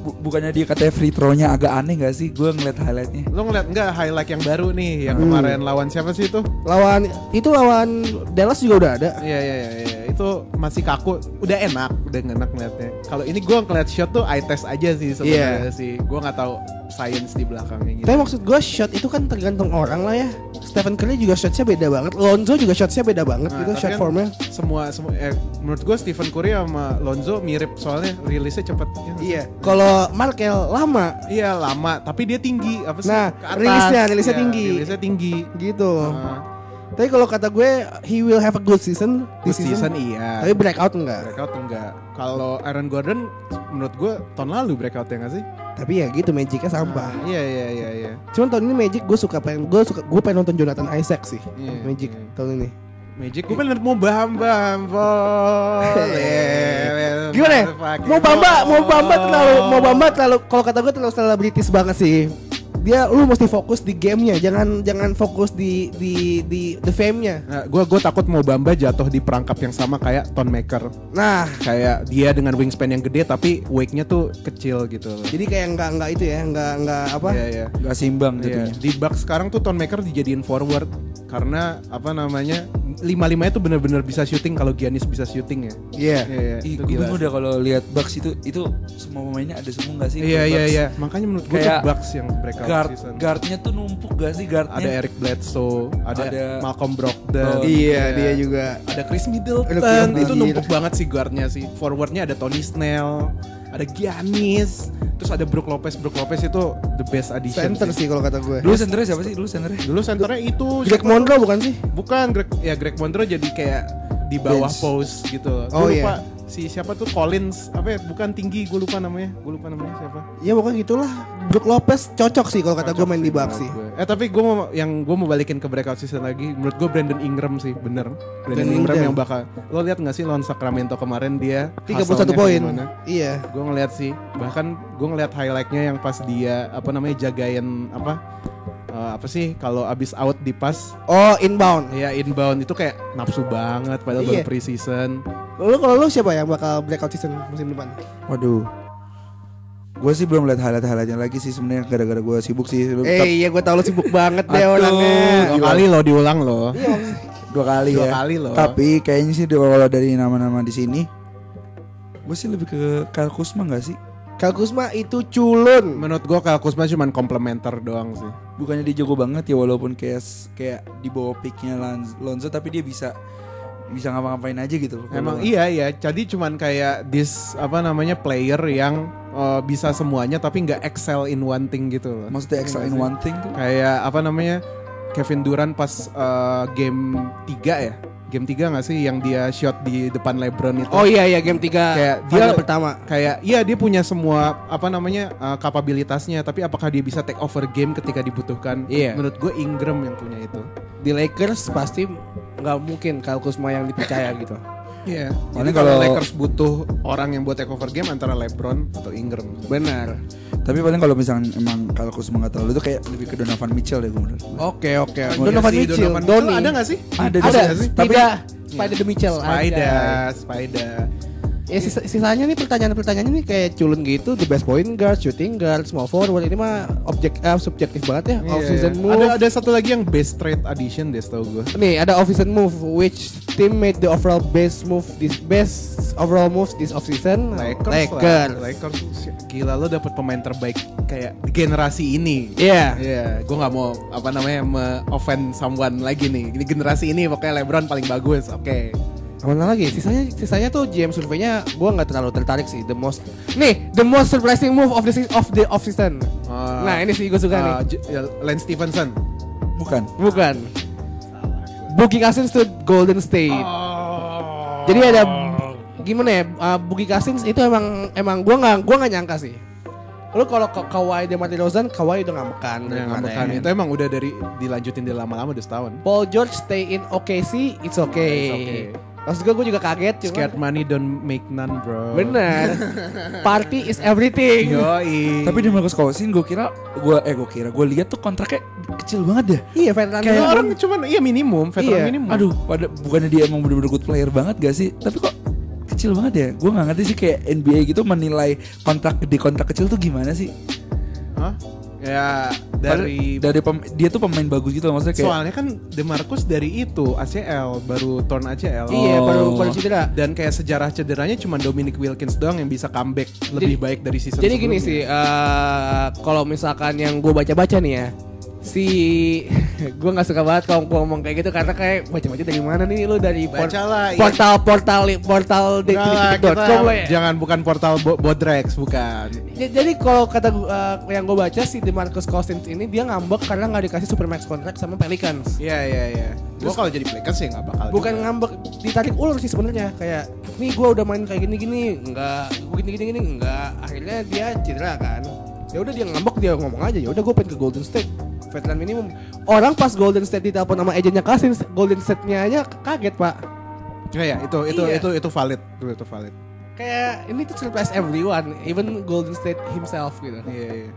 Bu- bukannya dia katanya free throw-nya agak aneh gak sih? Gue ngeliat highlightnya. Lo ngeliat nggak highlight yang baru nih yang Hmm. kemarin lawan siapa sih itu? Lawan itu lawan Dallas juga udah ada. Iya iya iya iya. Itu tuh masih kaku, udah enak, udah enak ngeliatnya. Kalau ini gue ngeliat shot tuh eye test aja sih sebenarnya Iya. sih. Gue nggak tahu science di belakangnya gitu. Tapi maksud gue shot itu kan tergantung orang lah ya. Stephen Curry juga shotnya beda banget. Lonzo juga shotnya beda banget Nah, gitu shot kan formnya. Semua semua eh, menurut gue Stephen Curry sama Lonzo mirip soalnya rilisnya cepet. Ya sih? Iya. Kalau Markel lama Iya lama, tapi dia tinggi apa sih? Nah, rilisnya- rilisnya Iya, tinggi. Rilisnya tinggi. gitu. Nah, Tapi kalau kata gue he will have a good season good this season, season. iya. Tapi breakout enggak. breakout enggak. Kalau Aaron Gordon menurut gue tahun lalu breakout ya nggak sih? Tapi ya gitu magicnya sampah. Nah, iya iya iya iya. Cuman tahun ini Magic gue suka pengen gue suka gue pengen nonton Jonathan Isaac sih. Iya, Magic iya. tahun ini. Magic gue pengen mau baham boleh. Gimana? ya? Mau Bamba, mau Bamba terlalu mau Bamba terlalu kalau kata gue terlalu selebritis banget sih. Dia lu mesti fokus di gamenya, jangan jangan fokus di di di the fame-nya. Nah, gue gue takut mau Bamba jatuh di perangkap yang sama kayak Ton Maker. Nah, Kayak dia dengan wingspan yang gede tapi wake-nya tuh kecil gitu. jadi kayak nggak nggak itu ya, nggak nggak apa? Iya iya. Gak simbang Iya, jadinya. di Bucks sekarang tuh Ton Maker dijadiin forward karena apa namanya lima limanya tuh bener-bener bisa shooting kalau Giannis bisa shooting ya. Iya. Iya, iya, itu gue gila. bingung udah kalau lihat Bucks itu itu semua pemainnya ada semua gak sih? Iya iya iya. Makanya menurut gue tuh Bucks yang breakout Guard season. guardnya tuh numpuk gak sih guardnya? Ada Eric Bledsoe, ada, Ada- Malcolm Brogdon. Oh, Iya, dia juga. Ada Chris Middleton. Ada Chris itu Middleton. numpuk banget sih guardnya sih. Forwardnya ada Tony Snell, ada Giannis, terus ada Brook Lopez. Brook Lopez itu the best addition. Center sih kalau kata gue. Dulu senternya siapa sih? Dulu senternya? Dulu senternya itu Greg siapa? Monroe bukan sih? Bukan Greg ya Greg Monroe jadi kayak di bawah Bench. post gitu. Oh, Gua iya. Si siapa tuh Collins apa ya? Bukan tinggi, gue lupa namanya. Gue lupa namanya siapa. Ya pokoknya gitulah. Brook Lopez cocok sih kalau kata gue main di Bucks sih. gue. Eh tapi gue mau yang gue mau balikin ke breakout season lagi. Menurut gue Brandon Ingram sih bener. Brandon Brandon Ingram Ingram. yang bakal. Lo lihat nggak sih lawan Sacramento kemarin dia 31 hustle-nya poin. Iya. Gue ngeliat sih. Bahkan gue ngeliat highlightnya yang pas dia apa namanya jagain apa eh, apa sih kalau abis out di pas Oh, inbound. ya inbound itu kayak nafsu banget padahal Iya. baru preseason. Lalu kalau lu siapa yang bakal breakout season musim depan? Waduh. Gue sih belum lihat highlight-highlightnya lagi sih sebenarnya gara-gara gue sibuk sih. Eh iya gue tau lu sibuk banget deh orangnya. Dua kali lo diulang lo. dua kali Dua ya. kali loh. Tapi kayaknya sih kalau dari nama-nama di sini, gue sih lebih ke Kyle Kuzma gak sih? Kal Kuzma itu culun. Menurut gue Kyle Kuzma cuma komplementer doang sih. Bukannya dia jago banget ya walaupun kayak kayak di bawah picknya Lon- Lonzo tapi dia bisa bisa ngapa-ngapain aja gitu. loh. Emang iya iya, jadi cuman kayak this apa namanya player yang uh, bisa semuanya tapi nggak excel in one thing gitu loh. Maksudnya excel Iya in sih? one thing tuh. Kayak apa namanya Kevin Durant pas uh, game 3 ya, game 3 nggak sih yang dia shot di depan LeBron itu? Oh iya iya game 3 Kayak dia pertama. Kayak iya dia punya semua apa namanya uh, kapabilitasnya, tapi apakah dia bisa take over game ketika dibutuhkan? Iya. Menurut gue Ingram yang punya itu. Di Lakers pasti nggak mungkin Kal Kuzma yang dipercaya gitu. Iya. Jadi kalau kalau- Lakers butuh orang yang buat take over game antara LeBron atau Ingram. Benar. Tapi paling kalau misalnya emang Kyle Kuzma gak terlalu itu kayak lebih ke Donovan Mitchell deh gue menurut. gue. Oke oke. Donovan iya sih, Mitchell, Donovan Donny. Ada gak sih? Ada, Ada, nggak sih? tapi Spider the Mitchell Spider, ada. Spider. Ya sisa- sisanya nih pertanyaan-pertanyaannya nih kayak culun gitu, the best point guard, shooting guard, small forward ini mah objek eh, subjektif banget ya. Iya, off season iya. move. Ada ada satu lagi yang best trade addition deh setahu gue. Nih ada off season move which team made the overall best move this best overall move this off season? Lakers, Lakers. lah. Lakers. Gila lo dapet pemain terbaik kayak di generasi ini. Iya. Iya, gue nggak mau apa namanya me-offend someone lagi nih. Di generasi ini pokoknya LeBron paling bagus. Oke. Mana lagi? Sisanya sisanya tuh GM surveinya gua nggak terlalu tertarik sih. The most nih the most surprising move of the of the off season. Uh, nah ini sih gue suka nih. uh, J- ya, Lance Stevenson. Bukan. Bukan. Boogie Cousins to Golden State. Oh. Jadi ada gimana ya? Uh, Boogie Cousins itu emang emang gua nggak gua nggak nyangka sih. Lu kalau Ka- Kawhi DeMar DeRozan, Kawhi udah nggak kemarin. makan itu emang udah dari dilanjutin dari lama-lama udah setahun. Paul George stay in OKC, it's okay. It's okay. Maksud gue, gue juga kaget cuma Scared money don't make none, bro. Bener Party is everything Yoi. Tapi di Marcus Cousins gue kira gue eh gue kira gue lihat tuh kontraknya kecil banget deh. Iya veteran kayak doang. orang cuman iya minimum, veteran Iya. minimum. Aduh, pada bukannya dia emang bener-bener good player banget gak sih? Tapi kok kecil banget ya? Gue nggak ngerti sih kayak NBA gitu menilai kontrak gede kontrak kecil tuh gimana sih? Hah? Ya Dari dari dari pem- dia tuh pemain bagus gitu maksudnya kayak soalnya kan Demarcus dari itu ACL baru turn ACL. Iya, Oh. baru baru cedera. Dan kayak sejarah cederanya cuma Dominic Wilkins doang yang bisa comeback lebih Jadi- baik dari season Jadi gini sebelumnya. sih, eh, kalau misalkan yang gue baca-baca nih ya, si gue nggak suka banget kalau ngomong kayak gitu karena kayak baca-baca dari mana nih lu dari por- Bacalah, iya. portal portal portal Enggak lah, ya. jangan bukan portal Bo- Bodrex bukan. J- Jadi kalau kata eh, yang gue baca si Demarcus Cousins ini dia ngambek karena nggak dikasih supermax contract sama Pelicans. Iya iya iya. Gua kalau jadi Lakers sih nggak bakal. Bukan juga. ngambek, ditarik ulur sih sebenarnya kayak nih gue udah main kayak gini-gini, enggak, gue gini-gini enggak. Akhirnya dia cedera kan. Ya udah dia ngambek dia ngomong aja ya udah gue pengen ke Golden State. Veteran minimum. Orang pas Golden State ditelepon sama agennya Cousins, Golden State-nya aja kaget pak. Iya iya, itu itu Iya. itu itu valid. Itu itu valid. Kayak ini tuh surprise everyone, even Golden State himself gitu. Iya iya.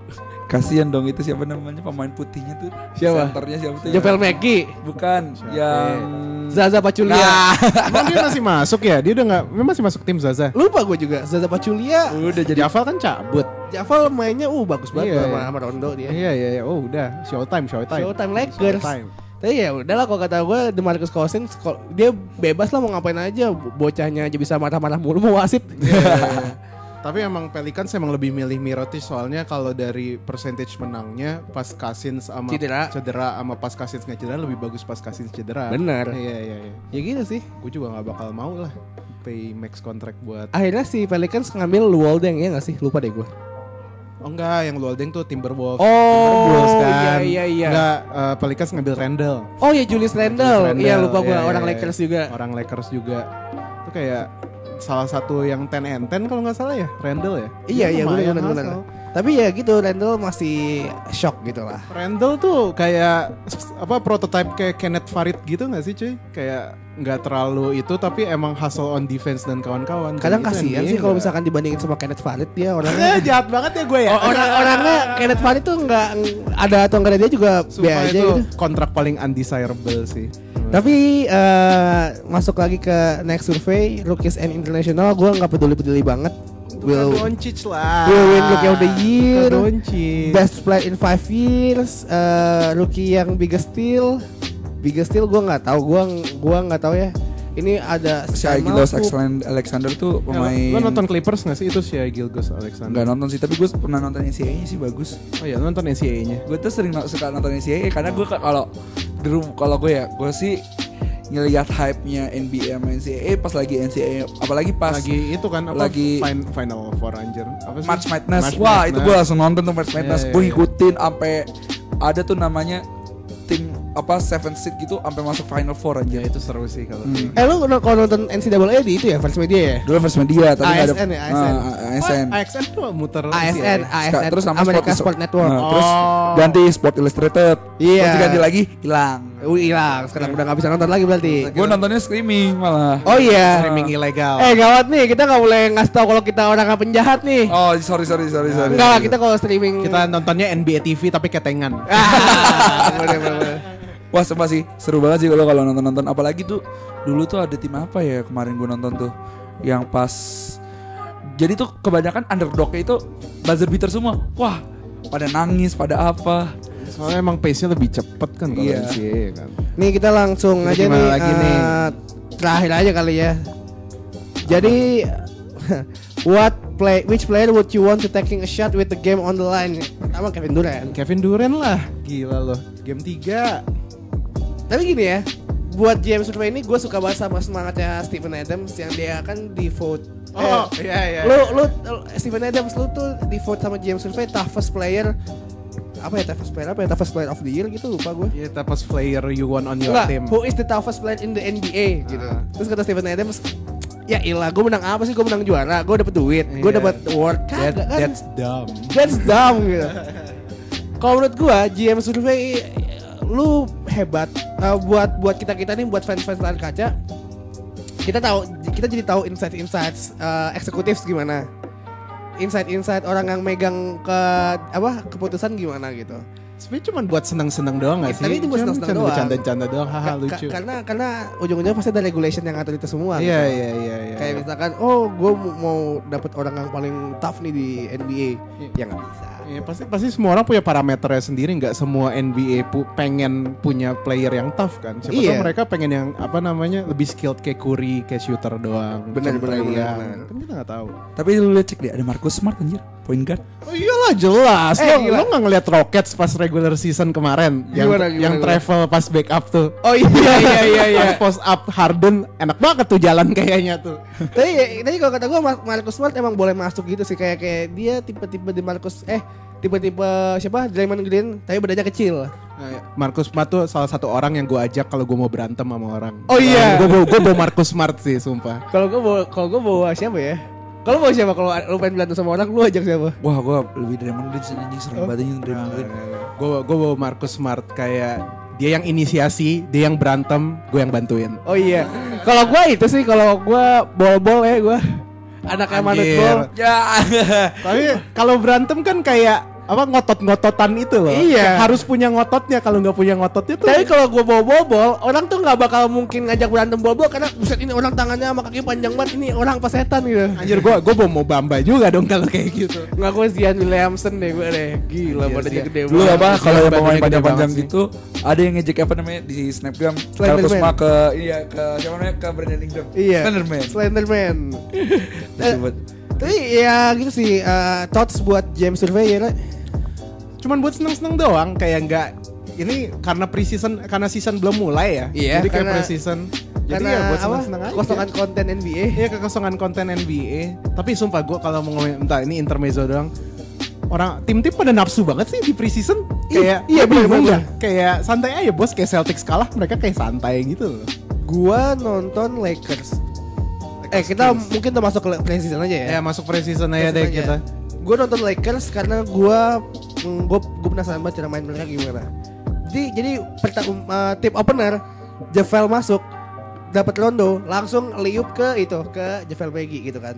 kasihan dong itu siapa namanya pemain putihnya tuh Siapa? senternya siapa tuh Javel McGee, bukan Siapa? yang Zaza Pachulia. Nah. Emang dia masih masuk ya? Dia udah nggak? Dia masih masuk tim Zaza. Lupa gue juga Zaza Pachulia. udah jadi Jafal kan cabut. Javal mainnya uh bagus banget Iya, sama, iya. sama Rondo dia. Iya iya iya. Oh udah. Showtime showtime. Showtime Lakers. Showtime. Tapi ya udahlah kalau kata gue Demarcus Cousins kok- dia bebas lah mau ngapain aja Bo- bocahnya aja bisa marah-marah mulu mau wasit. Tapi emang Pelicans emang lebih milih Mirotic soalnya kalau dari percentage menangnya pas Cousins sama Cedera. cedera sama pas Cousins nggak cedera lebih bagus pas Cousins cedera. Bener. Iya iya iya. ya gitu sih. Gue juga nggak bakal mau lah pay max contract buat Akhirnya si Pelicans ngambil Luoldeng ya gak sih? Lupa deh gue. Oh enggak, yang Luoldeng tuh Timberwolves. Oh, Timberwolves kan. iya, iya, iya. Enggak, eh, Pelicans ngambil Randall. Oh ya Julius. Randle, Iya lupa gue iya, orang iya, Lakers iya. juga. Orang Lakers juga. Itu kayak salah satu yang 10 and 10 kalau nggak salah ya, Randall ya. Iya iya benar benar. hustle. Tapi ya gitu Randle masih shock gitu lah. Randall tuh kayak apa prototype kayak Kenneth Farid gitu nggak sih cuy? Kayak nggak terlalu itu tapi emang hustle on defense dan kawan-kawan. Kadang gitu kasihan sih kalau nggak. misalkan dibandingin sama Kenneth Farid dia orangnya jahat banget ya gue ya. Orang orangnya Kenneth Farid tuh nggak ada atau enggak ada dia juga Sumpah aja itu gitu. kontrak paling undesirable sih. Tapi eh, masuk lagi ke next survey Rookies and International gue nggak peduli-peduli banget. Will Doncic lah. will win Rookie of the Year. Doncic. Best player in five years, eh, rookie yang biggest steal, biggest steal gue nggak tahu, gue gua nggak tahu ya. Ini ada Agilos Malfoy. Alexander tuh Ya, pemain Lo nonton Clippers gak sih? Itu si Gilgos Alexander. nggak nonton sih tapi gue pernah nonton NCAA sih bagus Oh iya, nonton NCAA-nya. gue tuh sering suka nonton NCAA karena gue kalau dulu kalau gue ya gue sih ngelihat hype-nya NBA sama NCAA pas lagi NCAA apalagi pas Lagi itu kan apa? lagi- fin- final four anjir. Apa sih? March Madness. March Wah, itu gue Madness. langsung nonton tuh March Madness. Iya, gue iya, ngikutin sampai ada tuh namanya apa seven seed gitu sampai masuk final four Ya aja. itu seru sih kalau. Hmm. Eh lu kalau nonton NCAA di itu ya First Media ya? Dulu first media tapi nggak ada ASN ya, ASN. Ah, ASN. Oh, AXN tuh muter ASN, NCAA. ASN, terus sama America Sport- Sport Network. Nah, terus Oh. ganti Sport Illustrated. Iya. Terus ganti lagi hilang. Uh, hilang, sekarang udah nggak bisa nonton lagi berarti. Gue nontonnya streaming malah. Oh iya. Streaming ilegal. Eh gawat nih, kita nggak boleh ngasih tahu kalau kita orang penjahat nih. Oh, sorry sorry sorry sorry. Enggak lah, kita kalau streaming Kita nontonnya NBA TV tapi ketengan. Ah, bener, bener. Wah sumpah sih seru banget sih kalau kalau nonton nonton apalagi tuh dulu tuh ada tim apa ya kemarin gue nonton tuh yang pas jadi tuh kebanyakan underdognya itu buzzer beater semua wah pada nangis pada apa Soalnya emang pace-nya lebih cepet kan kalau Iya. NCAA kan. Nih kita langsung Jadi aja nih, lagi nih? eh, terakhir aja kali ya. Jadi what play which player would you want to taking a shot with the game on the line? Pertama Kevin Durant. Kevin Durant lah. Gila loh. Game 3. Tapi gini ya, buat James Survey ini gue suka banget sama semangatnya Stephen Adams yang dia kan di vote. Oh, eh, iya iya. lu lu Stephen Adams lu tuh di vote sama James Survey toughest player apa ya toughest player apa ya toughest player of the year gitu lupa gue. Ya tapos player you want on your Enggak, team. who is the toughest player in the NBA gitu. Ah. Terus kata Stephen Adams, ya ilah gue menang apa sih? Gue menang juara, gue dapet duit, gue Iya. dapet award. That, kan? that's dumb. That's dumb gitu. Kalau menurut gua GM survei lu hebat Uh, buat buat kita kita nih buat fans fans layar kaca kita tahu kita jadi tahu insight insights uh, eksekutif gimana. Insight insight orang yang megang ke apa keputusan gimana gitu Sebenernya cuma buat senang-senang doang gak sih? Tapi itu buat Cuma senang-senang doang. Bercanda-canda doang, haha lucu. karena karena ujung-ujungnya pasti ada regulation yang ngatur itu semua Iya gitu. iya iya iya. kayak misalkan oh gue mau dapat orang yang paling tough nih di NBA Iya. ya nggak bisa Iya pasti pasti semua orang punya parameternya sendiri nggak semua NBA pu- pengen punya player yang tough kan siapa Iya. tahu mereka pengen yang apa namanya lebih skilled kayak Curry kayak shooter doang Bener, bener, Clay bener, Young. bener. kan kita nggak tahu Tapi lu lihat cek deh ada Marcus Smart anjir, point guard. oh iyalah jelas Eh, lo gila. lo nggak ngeliat Rockets pas regular season kemarin yang Gimana, gimana, yang gimana? travel pas backup tuh Oh iya iya iya iya. pas post up Harden enak banget tuh jalan kayaknya tuh tapi tapi kalau kata gue Marcus Smart emang boleh masuk gitu sih kayak kayak dia tipe-tipe di Marcus eh tipe-tipe siapa Draymond Green tapi badannya kecil. Nah, Marcus Smart tuh salah satu orang yang gue ajak kalau gue mau berantem sama orang. Oh iya. gue bawa gue bawa Marcus Smart sih, sumpah. Kalau gue bawa kalau gue bawa siapa ya? Kalau bawa siapa kalau lu pengen berantem sama orang lu ajak siapa? Wah, gua lebih Draymond Green sih anjing serem banget anjing Draymond Green. Gue gue bawa Marcus Smart kayak dia yang inisiasi, dia yang berantem, gue yang bantuin. Oh iya. Kalau gue itu sih kalau gue bol-bol ya gue anaknya manut Anjir. bol. Ya. Tapi kalau berantem kan kayak apa ngotot-ngototan itu loh. Iya. Harus punya ngototnya. Kalau nggak punya ngototnya tuh. Tapi kalau gue bawa bol-bol, orang tuh nggak bakal mungkin ngajak berantem bol-bol karena buset ini orang tangannya sama kaki panjang banget ini orang apa setan gitu. Anjir gue gue bawa mau Bamba juga dong kalau kayak gitu. Nggak gue Zian Williamson deh gue deh. Gila Iya, badannya gede Dulu banget. apa kalau yang pemain panjang-panjang gitu ada yang ngejek apa namanya di snapgram Slenderman. Karpus Mark ke iya ke siapa namanya ke Brandon Ingram. Iya. Slenderman. Slenderman. Eh. Tapi ya gitu sih. eh, thoughts buat James Surveyor. Cuman buat seneng-seneng doang kayak nggak ini karena preseason karena season belum mulai ya. Iya, Jadi kayak preseason. Jadi ya buat seneng-seneng aja. Kosongan konten NBA. Iya kekosongan konten NBA. Tapi sumpah gue kalau mau ngomongin entah ini intermezzo doang. Orang tim-tim pada nafsu banget sih di preseason. Kayak iya, bingung bener-bener. dah. Kayak santai aja bos kayak Celtics kalah mereka kayak santai gitu loh. Gua nonton Lakers. Eh kita Kings. mungkin udah masuk ke preseason aja ya. Ya masuk preseason aja deh kita. Gue nonton Lakers karena gue gue gue penasaran banget cara main mereka gimana. Jadi jadi perta- um, uh, tip opener Javel masuk dapat Rondo langsung liup ke itu ke Javel Maggie gitu kan.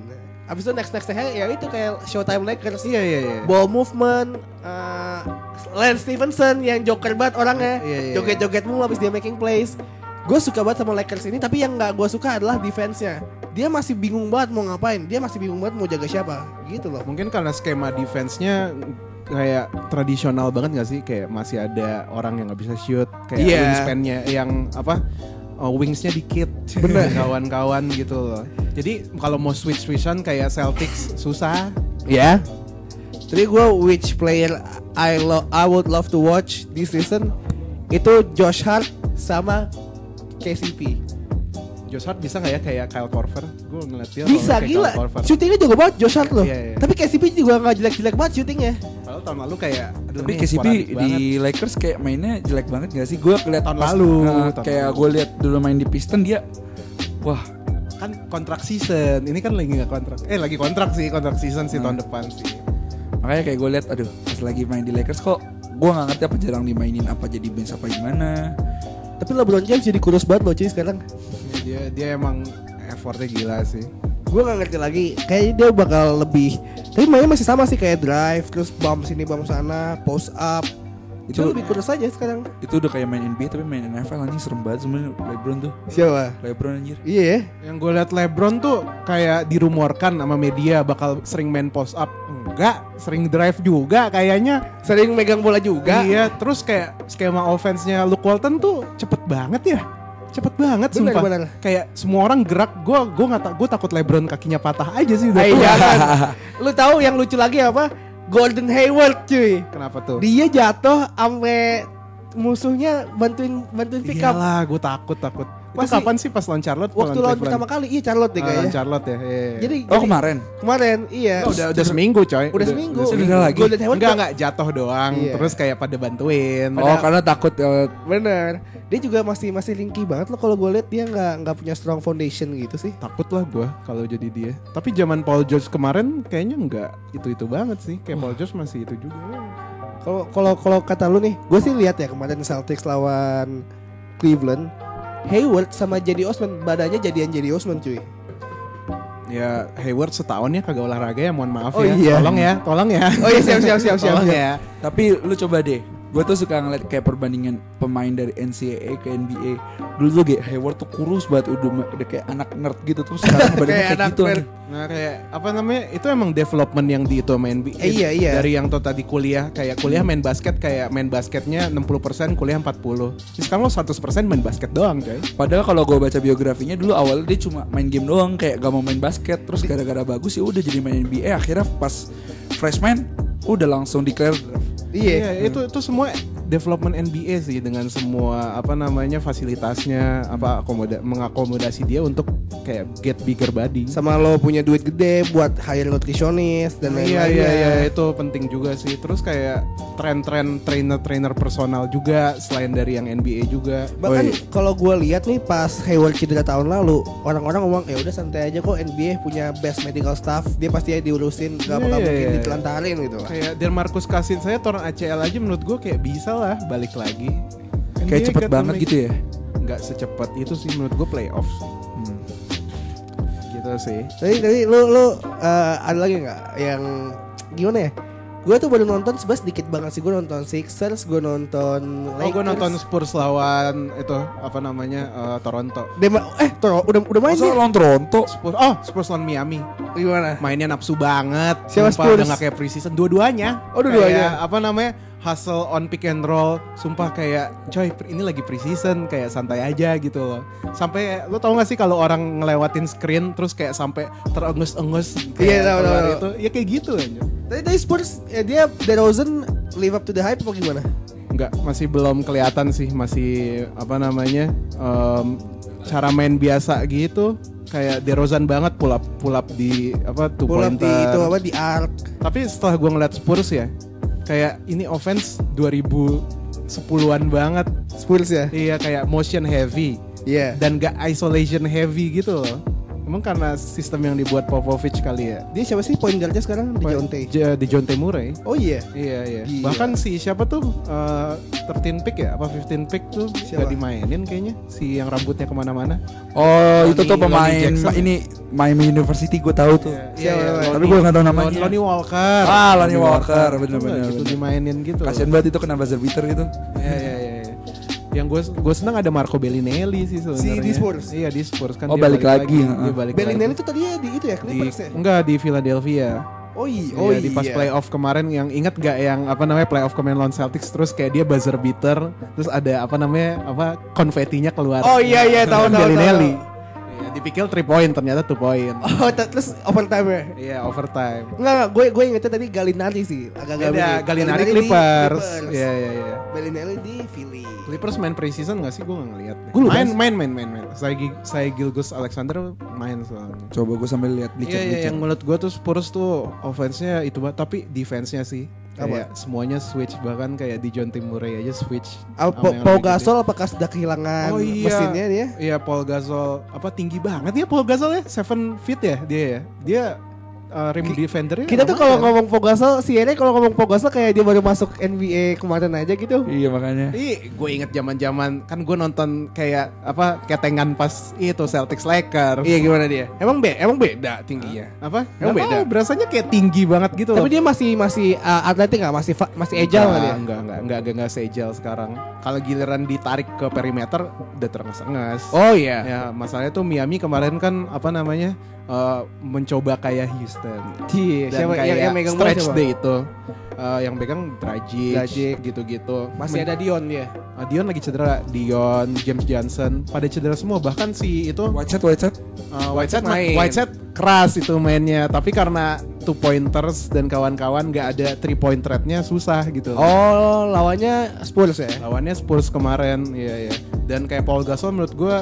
Abis itu next nextnya ya itu kayak Showtime Lakers. Iya iya iya. Ball movement, uh, Lance Stevenson yang joker banget orangnya, Iya, iya, joget-joget mulu abis dia making plays. Gue suka banget sama Lakers ini, tapi yang nggak gue suka adalah defense-nya. Dia masih bingung banget mau ngapain, dia masih bingung banget mau jaga siapa, gitu loh. Mungkin karena skema defense-nya kayak tradisional banget gak sih? Kayak masih ada orang yang nggak bisa shoot, kayak Iya. wingspan-nya yang apa? uh, wingsnya dikit, bener kawan-kawan gitu loh. Jadi kalau mau switch switchan kayak Celtics susah. Ya. Jadi gue which player I lo I would love to watch this season itu Josh Hart sama KCP. Josh Hart bisa nggak ya kayak Kyle Korver? Gue ngeliat dia Bisa kayak gila. Shootingnya juga banget Josh Hart loh. Iya, iya. Tapi KCP juga nggak jelek-jelek banget shootingnya. Padahal tahun lalu kayak aduh Tapi nih KCP di banget. Lakers kayak mainnya jelek banget gak sih? Gue keliat Tahun pas- lalu, nah, tahun kayak gue liat dulu main di Piston dia, wah kan kontrak season. Ini kan lagi nggak kontrak. Eh lagi kontrak sih, kontrak season sih tahun depan sih. makanya kayak gue liat, aduh pas lagi main di Lakers kok gue nggak ngerti apa jarang dimainin apa jadi bench apa gimana. Tapi LeBron James jadi kurus banget loh cuy sekarang. Ya, dia dia emang effortnya gila sih. Gue gak ngerti lagi. Kayaknya dia bakal lebih. Tapi mainnya masih sama sih kayak drive, terus bump sini bump sana, post up. Itu Itu- lebih kurus aja sekarang. Itu udah kayak main NBA tapi main NFL anjing serem banget sebenarnya LeBron tuh. Siapa? LeBron anjir. Iya ya. Yang gue liat LeBron tuh kayak dirumorkan sama media bakal sering main post up. Enggak, sering drive juga kayaknya. Sering megang bola juga. Iya, terus kayak skema offense-nya Luke Walton tuh cepet banget ya. Cepet banget Bener, sumpah. bener. Kayak semua orang gerak, gue gue nggak tak gue takut LeBron kakinya patah aja sih udah tua. jangan. Lu tahu yang lucu lagi apa? Golden Hayward cuy. Kenapa tuh? Dia jatuh sampai musuhnya bantuin bantuin pick up. Iyalah, gue takut takut. Itu Masih- kapan sih pas lawan Charlotte? Waktu lawan pertama kali, iya Charlotte deh Ah, kayaknya. Charlotte ya. iya, iya. Jadi Oh jadi- kemarin. kemarin iya. Oh, udah udah seminggu coy. Udah seminggu. seminggu lagi. Golden Hayward Enggak tuh- enggak jatuh doang, Iya. terus kayak pada bantuin. Oh karena takut eh, Bener. Dia juga masih masih ringkih banget loh kalau gue lihat dia nggak nggak punya strong foundation gitu sih. Takut lah gue kalau jadi dia. Tapi zaman Paul George kemarin kayaknya enggak itu-itu banget sih. Kayak Paul George masih itu juga. Kalau kalau kalau kata lu nih, gue sih lihat ya kemarin Celtics lawan Cleveland, Hayward sama Jadi Osman badannya jadian Jadi Osman cuy. Ya Hayward setahun ya kagak olahraga ya mohon maaf Oh ya. iya. Tolong ya, tolong ya. Oh iya siap siap siap siap. siap. ya. Tapi lu coba deh gue tuh suka ngeliat kayak perbandingan pemain dari NCAA ke NBA dulu tuh kayak Hayward tuh kurus banget udah udah kayak anak nerd gitu. Terus sekarang badannya Kayak kayak gitu nerd. Nah kayak apa namanya itu emang development yang di itu main NBA Eh, iya, iya. dari yang tuh tadi kuliah kayak kuliah main basket kayak main basketnya 60% kuliah 40 Terus sekarang lo 100% main basket doang coy. Padahal kalau gue baca biografinya dulu awalnya dia cuma main game doang kayak gak mau main basket. Terus gara-gara bagus ya udah jadi main NBA akhirnya pas freshman udah langsung declare draft. Yeah. isso Entonces, development NBA sih dengan semua apa namanya fasilitasnya apa akomoda mengakomodasi dia untuk kayak get bigger body. Sama lo punya duit gede buat hire nutritionist dan lain-lain. Iya iya iya itu penting juga sih. Terus kayak tren-tren trainer-trainer personal juga selain dari yang NBA juga. Bahkan kalau gue lihat nih pas Hayward cedera tahun lalu, orang-orang ngomong ya udah santai aja kok NBA punya best medical staff, dia pasti diurusin gak Iya, bakal iya, mungkin iya. ditelantarin gitu lah. Kayak Marcus Cousins saya turun ACL aja menurut gue kayak bisa lah balik lagi. Kayak NBA cepet gotta banget make- gitu ya. Nggak secepat itu sih menurut gue playoff sih. Hmm. Gitu sih. Tapi tapi lu lu eh, ada lagi nggak yang gimana ya? Gue tuh baru nonton sebenarnya sedikit banget sih gue nonton Sixers, gue nonton Oh gue Lakers. nonton Spurs lawan itu apa namanya eh, Toronto. Dema, eh Toro, udah udah main Masa dia? lawan Toronto? Spurs, oh Spurs lawan Miami. Gimana? Mainnya nafsu banget. Siapa Spurs? Udah gak kayak preseason. Dua-duanya. Oh, dua-duanya. Kayak, apa namanya? Hustle on pick and roll. Sumpah kayak coy ini lagi preseason. Kayak santai aja gitu loh. Sampai lo tau gak sih kalau orang ngelewatin screen terus kayak sampai terengus-engus. Iya, kayak tahu, keluar tahu, tahu. itu. Ya kayak gitu aja. Tadi tadi Spurs eh, dia DeRozan live up to the hype apa gimana? Enggak, masih belum kelihatan sih, masih apa namanya em, cara main biasa gitu, kayak DeRozan banget pull up pull up di apa two Pull up di itu apa di arc. Tapi setelah gua ngeliat Spurs ya, kayak ini offense 2010-an banget. Spurs ya? Iya kayak motion heavy Iya. dan gak isolation heavy gitu loh. Emang karena sistem yang dibuat Popovich kali ya. Dia siapa sih point guardnya sekarang? Di Jonte. J- di Jonte Murray. Oh iya. Iya iya. Gila. Bahkan si siapa tuh eh, 13 pick ya apa 15 pick tuh Siapa? gak dimainin kayaknya si yang rambutnya ke mana-mana. Oh itu tuh Lonnie- pemain Lonnie Jackson. ma- ini Miami University gue tahu tuh. Iya, Siapa? Tapi gue gak tahu namanya. Lon- Lonnie Walker. Ah, Lonnie Walker, bener-bener, gitu bener. dimainin gitu. Kasian banget itu kena buzzer beater gitu. Iya iya. iya. Yang gue gue senang ada Marco Bellinelli sih sebenarnya. di Spurs? Iya di Spurs kan. Oh, dia balik lagi, Dia heeh. balik Bellinelli lagi. itu tadinya di itu ya di Clippers ya? enggak di Philadelphia. Oh iya. Iya, Oh di pas iya. playoff kemarin yang inget gak yang apa namanya playoff kemarin lawan Celtics terus kayak dia buzzer beater terus ada apa namanya apa konfetinya keluar. Oh iya iya tahu Kan tahu. Bellinelli. tahu. Iya, dipikir 3 point ternyata 2 point. Oh t- terus overtime ya? Iya, overtime. Enggak, enggak, gue gue ingetnya tadi Galinari sih, agak-agak Beda. Galinari Clippers. Iya, iya, iya. Bellinelli di Philly. Clippers main preseason gak sih? Gue gak ngeliat. deh. Gua lupa Main, main, main, main, main. Saya, saya Gilgus Alexander main soalnya. Coba gue sambil lihat Iya, dikit iya, yang menurut gue tuh Spurs tuh offense-nya itu banget, tapi defense-nya sih. Kayak semuanya switch, bahkan kayak di John Murray aja switch. Ah, sama Po- gede. Gasol apakah sudah kehilangan Oh iya. mesinnya dia? Iya Paul Gasol apa tinggi banget ya Paul Gasol ya 7 feet ya dia ya. Dia uh, rim defendernya. Kita tuh kalau lumayan. ngomong Pau Gasol, si Ere kalau ngomong Pau Gasol kayak dia baru masuk NBA kemarin aja gitu. Iya makanya. Ih, gue inget zaman-zaman kan gue nonton kayak apa ketengan pas itu Celtics Lakers. Iya gimana dia? Emang be emang beda tingginya. Apa? Emang Nggak beda? tahu, berasanya kayak tinggi banget gitu Tapi loh. dia masih masih uh, atletik nggak? Masih masih agile nggak dia? Enggak, enggak, enggak, enggak, enggak, enggak seagile sekarang. Kalau giliran ditarik ke perimeter udah terenges-enges. Oh iya. Ya, masalahnya tuh Miami kemarin kan apa namanya? Eh, mencoba kayak Houston. Iya, Dan siapa kayak yang, yang megang stretch siapa? day itu. Eh, yang pegang Dragic, Dragic. gitu-gitu. Masih ada Dion dia. Ah, Dion lagi cedera, Dion, James Johnson, pada cedera semua. Bahkan si itu Whiteside, Whiteside. uh, Whiteside, main. Whiteside keras itu mainnya, tapi karena two pointers dan kawan-kawan nggak ada three point threatnya susah gitu. Oh, lawannya Spurs ya? Lawannya Spurs kemarin, iya iya. Dan kayak Paul Gasol menurut gue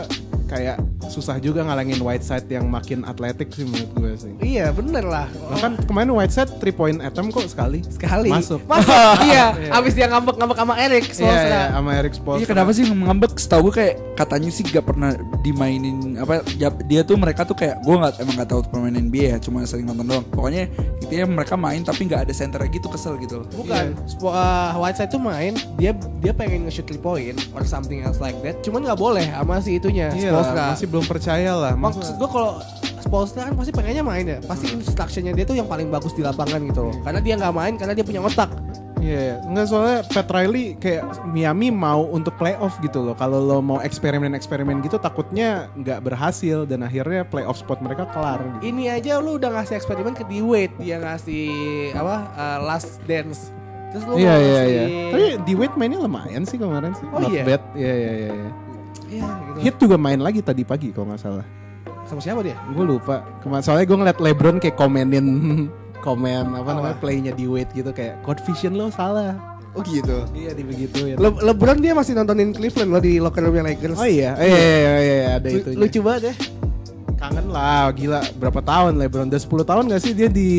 kayak susah juga ngalangin Whiteside yang makin atletik sih menurut gue sih. Iya, bener lah. Bahkan kemarin Whiteside three point attempt kok sekali. Sekali. Masuk. Masuk. iya, abis dia ngambek-ngambek sama Eric Iya, Spoelstra. iya, sama Eric Spoelstra. Iya kenapa sih ngambek? Setahu gue kayak katanya sih gak pernah dimainin apa ya, dia tuh mereka tuh kayak gue nggak emang nggak tahu pemain NBA ya cuma sering nonton doang. Pokoknya intinya mereka main tapi nggak ada center gitu kesel gitu loh. Bukan, Spo- uh, Whiteside tuh main, dia dia pengen nge-shoot 3 point or something else like that. Cuman nggak boleh sama si itunya, Iya Spoelstra. masih belum percaya lah. Maksud Masa- gue kalau Spoelstra kan pasti pengennya main ya. Pasti instructionnya dia tuh yang paling bagus di lapangan gitu loh. Karena dia nggak main karena dia punya otak. Iya, enggak soalnya Pat Riley kayak Miami mau untuk playoff gitu loh. Kalau lo mau eksperimen-eksperimen gitu takutnya nggak berhasil dan akhirnya playoff spot mereka kelar gitu. Ini aja lu udah ngasih eksperimen ke D-Wade dia ngasih apa uh, last dance. Terus Iya mau iya ngasih- iya. Tapi Wade mainnya lumayan sih kemarin sih. Oh, Not iya? bad. Iya iya iya. Iya. Gitu. Hit juga main lagi tadi pagi kalau nggak salah. Sama siapa dia? Gue lupa. Kemarin soalnya gue ngeliat LeBron kayak komenin komen apa namanya Apa? playnya di Wade gitu kayak code vision lo salah. Oh gitu. Iya di begitu ya. Le- LeBron dia masih nontonin Cleveland loh di locker roomnya Lakers. Oh iya, iya iya iya, iya, iya, ada itu. Lucu banget ya. Kangen lah, gila. Berapa tahun LeBron? Udah 10 tahun gak sih dia di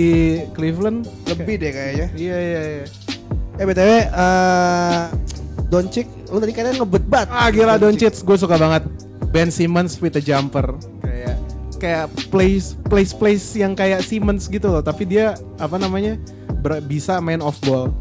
Cleveland? Lebih deh kayaknya. Iya iya iya. Eh btw, uh, Doncic, lu tadi katanya ngebet banget. Ah gila Doncic, gue suka banget. Ben Simmons with a jumper. Kayak kayak place place place yang kayak Simmons gitu loh, tapi dia apa namanya? ber- bisa main off ball.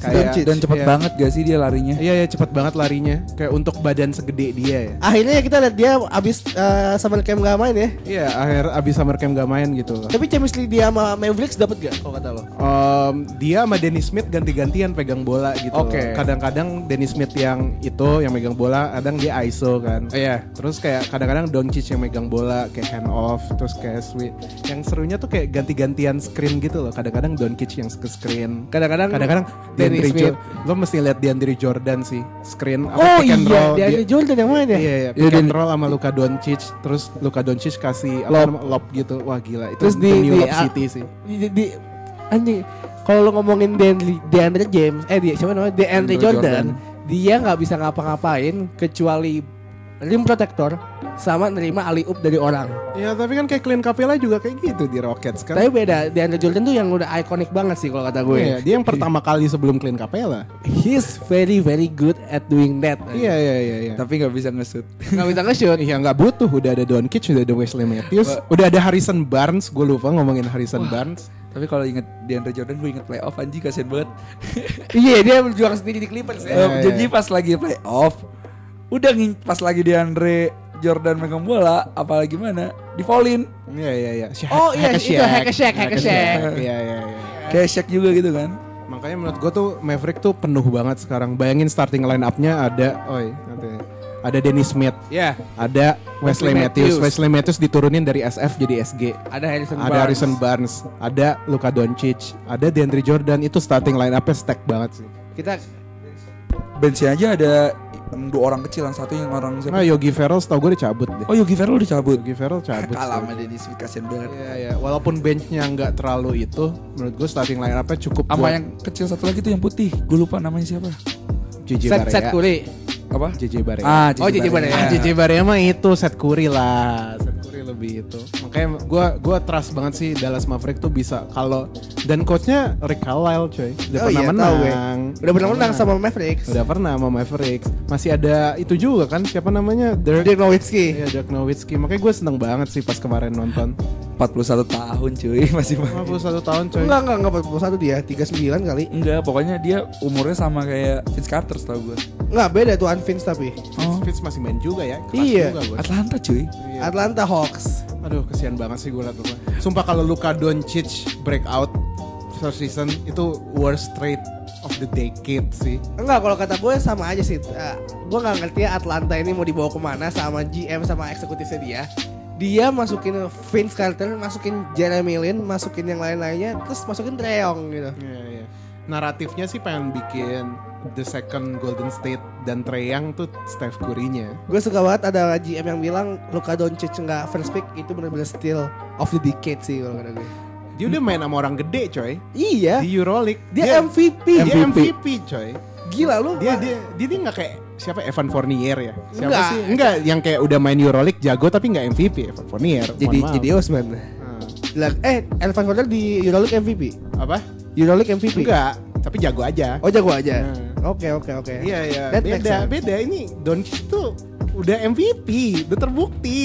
Doncic. Dan cepet iya. banget gak sih dia larinya? Iya ya cepet banget larinya. Kayak untuk badan segede dia ya. Akhirnya kita lihat dia abis uh, summer camp gak main ya. Iya akhir abis summer camp gak main gitu. Tapi Champions League dia sama Mavericks dapat gak kalau kata lo? Um, dia sama Dennis Smith ganti-gantian pegang bola gitu. Oke. Kadang-kadang Dennis Smith yang itu yang megang bola, kadang dia ISO kan. Iya. Terus kayak kadang-kadang Doncic yang megang bola kayak hand off, terus kayak sweet. Yang serunya tuh kayak ganti-gantian screen gitu loh. Kadang-kadang Doncic yang ke screen. Kadang-kadang Kadang-kadang DeAndre Smith. Jo- lo mesti lihat DeAndre Jordan sih screen apa, Oh pick and iya, roll. dia ada Jordan yang main ya. Iya, iya, Iya, pick and roll sama Luka Doncic, terus Luka Doncic kasih apa Lob. namanya, lob gitu. Wah gila, itu Terus di- new di- lob ah, city sih. Di, di, di anjing kalau lo ngomongin DeAndre, DeAndre James, eh dia siapa namanya DeAndre DeAndre Jordan, Jordan. dia nggak bisa ngapa-ngapain kecuali rim protector sama nerima alley oop dari orang. Ya tapi kan kayak Clint Capella juga kayak gitu di Rockets kan. Tapi beda, DeAndre Jordan tuh yang udah ikonik banget sih kalau kata gue. Iya, dia yang pertama kali sebelum Clint Capella. He's very very good at doing that. Iya iya iya iya. Tapi gak bisa nge-shoot. Nggak bisa nge-shoot. Iya nggak butuh, udah ada Doncic, udah ada Wesley Matthews, udah ada Harrison Barnes, gue lupa ngomongin Harrison Barnes. Tapi kalau inget DeAndre Jordan gue inget playoff anjing kasihan banget. Iya dia berjuang sendiri di Clippers ya. Iya. Jadi pas lagi playoff udah ngin pas lagi DeAndre Jordan megang bola apalagi mana di foulin Iya iya iya. Oh, iya, itu Shaq. Hack a Shaq, Hack a Shaq. Iya iya iya. kayak Shaq juga gitu kan. Makanya menurut gue tuh Maverick tuh penuh banget sekarang. Bayangin starting line up-nya ada, oi, nanti ada Dennis Smith, Ya, ada Wesley, Wesley Matthews. Matthews. Wesley Matthews diturunin dari SF jadi SG. ada Harrison Ada Barnes. Harrison Barnes, ada Luka Doncic, ada DeAndre Jordan. Itu starting line up-nya stack banget sih. Kita Benchnya aja ada dua orang kecil yang satu yang orang Nah, siapa? Yogi Ferrell tau gue dicabut deh. Oh Yogi Ferrell udah cabut. Yogi Ferrell cabut. Kalah sama Dennis Smith kasihan banget. Iya iya, walaupun benchnya nggak terlalu itu, menurut gue starting line up-nya cukup Sama buat yang kecil satu lagi tuh yang putih. Gue lupa namanya siapa. JJ set Barea. set Curry. Apa? JJ Barea. Ah, Oh, JJ Barea. Ah, JJ Barea mah itu set Curry lah. Set Curry lebih itu. Makanya gua gua trust banget sih Dallas Maverick tuh bisa kalau dan coachnya Rick Carlisle coy. Udah Oh pernah iya, tahu menang. gue. Udah pernah menang sama Mavericks. Udah pernah sama Mavericks. Masih ada itu juga kan siapa namanya? Dirk. Dirk Nowitzki. Iya, Dirk Nowitzki. Makanya gue seneng banget sih pas kemarin nonton. 41 tahun cuy masih main. 51 tahun coy. Enggak, enggak, enggak 41 dia, 39 kali. Enggak, pokoknya dia umurnya sama kayak Vince Carter setahu gue. Enggak, beda tuh Unfinch tapi. Oh, Fitz masih main juga ya. Kelas Iya. juga. Atlanta cuy. Iya. Atlanta Hawks. Aduh kesian banget sih gue liat Luka. Sumpah kalau Luka Doncic breakout first season itu worst trade of the decade sih. Enggak, kalau kata gue sama aja sih. Uh, gue nggak ngerti ya Atlanta ini mau dibawa ke mana sama GM sama eksekutifnya dia. Dia masukin Vince Carter, masukin Jeremy Lin, masukin yang lain-lainnya, terus masukin Treyong gitu. Iya iya. Naratifnya sih pengen bikin the second Golden State dan Trae Young tuh Steph Curry-nya. Gue suka banget ada GM yang bilang Luka Doncic nggak first pick itu benar-benar steal of the decade sih kalau kata gue. Dia udah main sama orang gede coy. Iya, Di Euroleague. dia, MVP. Dia MVP. MVP coy. Gila lu. Dia dia dia, dia nggak kayak siapa Evan Fournier ya? Siapa Enggak. sih? Enggak, yang kayak udah main Euroleague jago tapi nggak MVP Evan Fournier. Jadi maaf. jadi Osman. Lah, eh, Elvan Gordon di Euroleague MVP. apa? Euroleague MVP. Enggak, tapi jago aja. Oh jago aja. Hmm. Oke oke oke. Iya iya. That Beda beda ini Doncic tuh udah MVP, udah terbukti.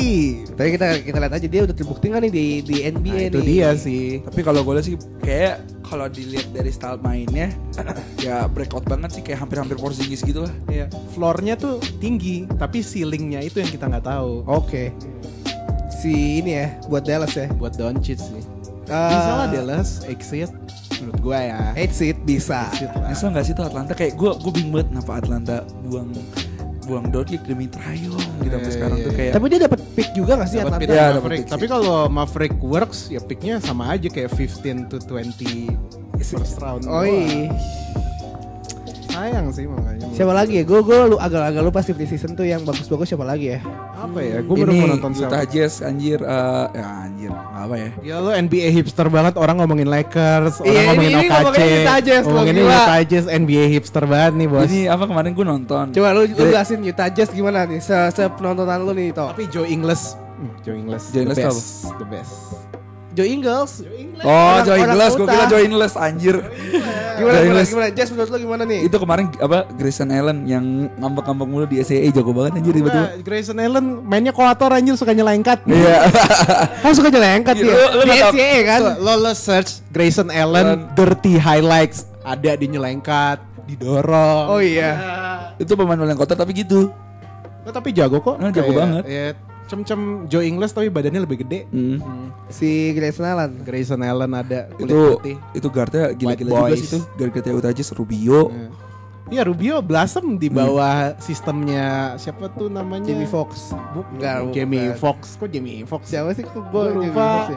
Tapi kita kita lihat aja dia udah terbukti nggak nih di di NBA Nah, itu nih. dia sih. Tapi kalau gue sih kayak kalau dilihat dari style mainnya ya breakout banget sih kayak hampir-hampir Porzingis gitu lah. Iya. Floornya tuh tinggi, tapi ceilingnya itu yang kita nggak tahu. Oke. Si ini ya buat Dallas ya. Buat Doncic sih. Bisa lah Dallas exist menurut gue ya. Seed bisa. Exist lah. Nyesel gak sih tuh Atlanta kayak gue gue bingung banget kenapa Atlanta buang buang Doncic demi Trayon gitu sampai Iya, sekarang iya, tuh iya. kayak Tapi dia dapat pick juga gak sih Dapat Atlanta? pick Ya, Maverick. pick Tapi kalau Maverick works ya picknya sama aja kayak 15 to 20 first round. Oh iya. Sayang sih makanya. Siapa lagi ya? Gue gue lu agak-agak lupa sih season tuh yang bagus-bagus siapa lagi ya? Apa ya? Gue baru ini mau nonton Utah. Jazz anjir eh, ya anjir apa ya Ya lo NBA hipster banget orang ngomongin Lakers, orang Iya, ngomongin ini- ini OKC, ngomongin Utah Jazz, lo ngomongin. Utah Jazz, NBA hipster banget nih bos. ini apa kemarin gue nonton Coba lu, lu jelasin Utah Jazz gimana nih? Se, se penontonan lu nih toh. Tapi Joe Ingles, hmm, Joe Ingles, Joe Ingles the best, the best. Joe Ingles. oh orang less gue kira join less anjir Gimana, Joe gimana, Ingles. gimana? Jazz menurut lu gimana nih? itu kemarin apa Grayson Allen yang ngambek-ngambek mulu di SAA jago banget anjir tiba-tiba Nah, Grayson Allen mainnya koator anjir suka nyelengkat. iya Kan suka jelengkat Iya, dia. lu- lu Di. NCAA kan? Lo lo search Grayson Allen dirty highlights ada di nyelengkat, didorong. Oh iya. itu pemain paling kotor tapi gitu Oh, tapi jago kok. Nah, jago Kayak, banget. Ya, cem-cem Joe Ingles tapi badannya lebih gede. Hmm. Si Grayson Allen. Grayson Allen ada kulit itu putih. itu guardnya gila-gila juga sih tuh guard-guardnya Utah Jazz Rubio Iya Rubio blossom di bawah sistemnya siapa tuh namanya? Jamie Foxx. Bukan. Enggak, bukan. Jamie Fox. Kok Jamie Fox? Siapa sih kok gue Gue lupa.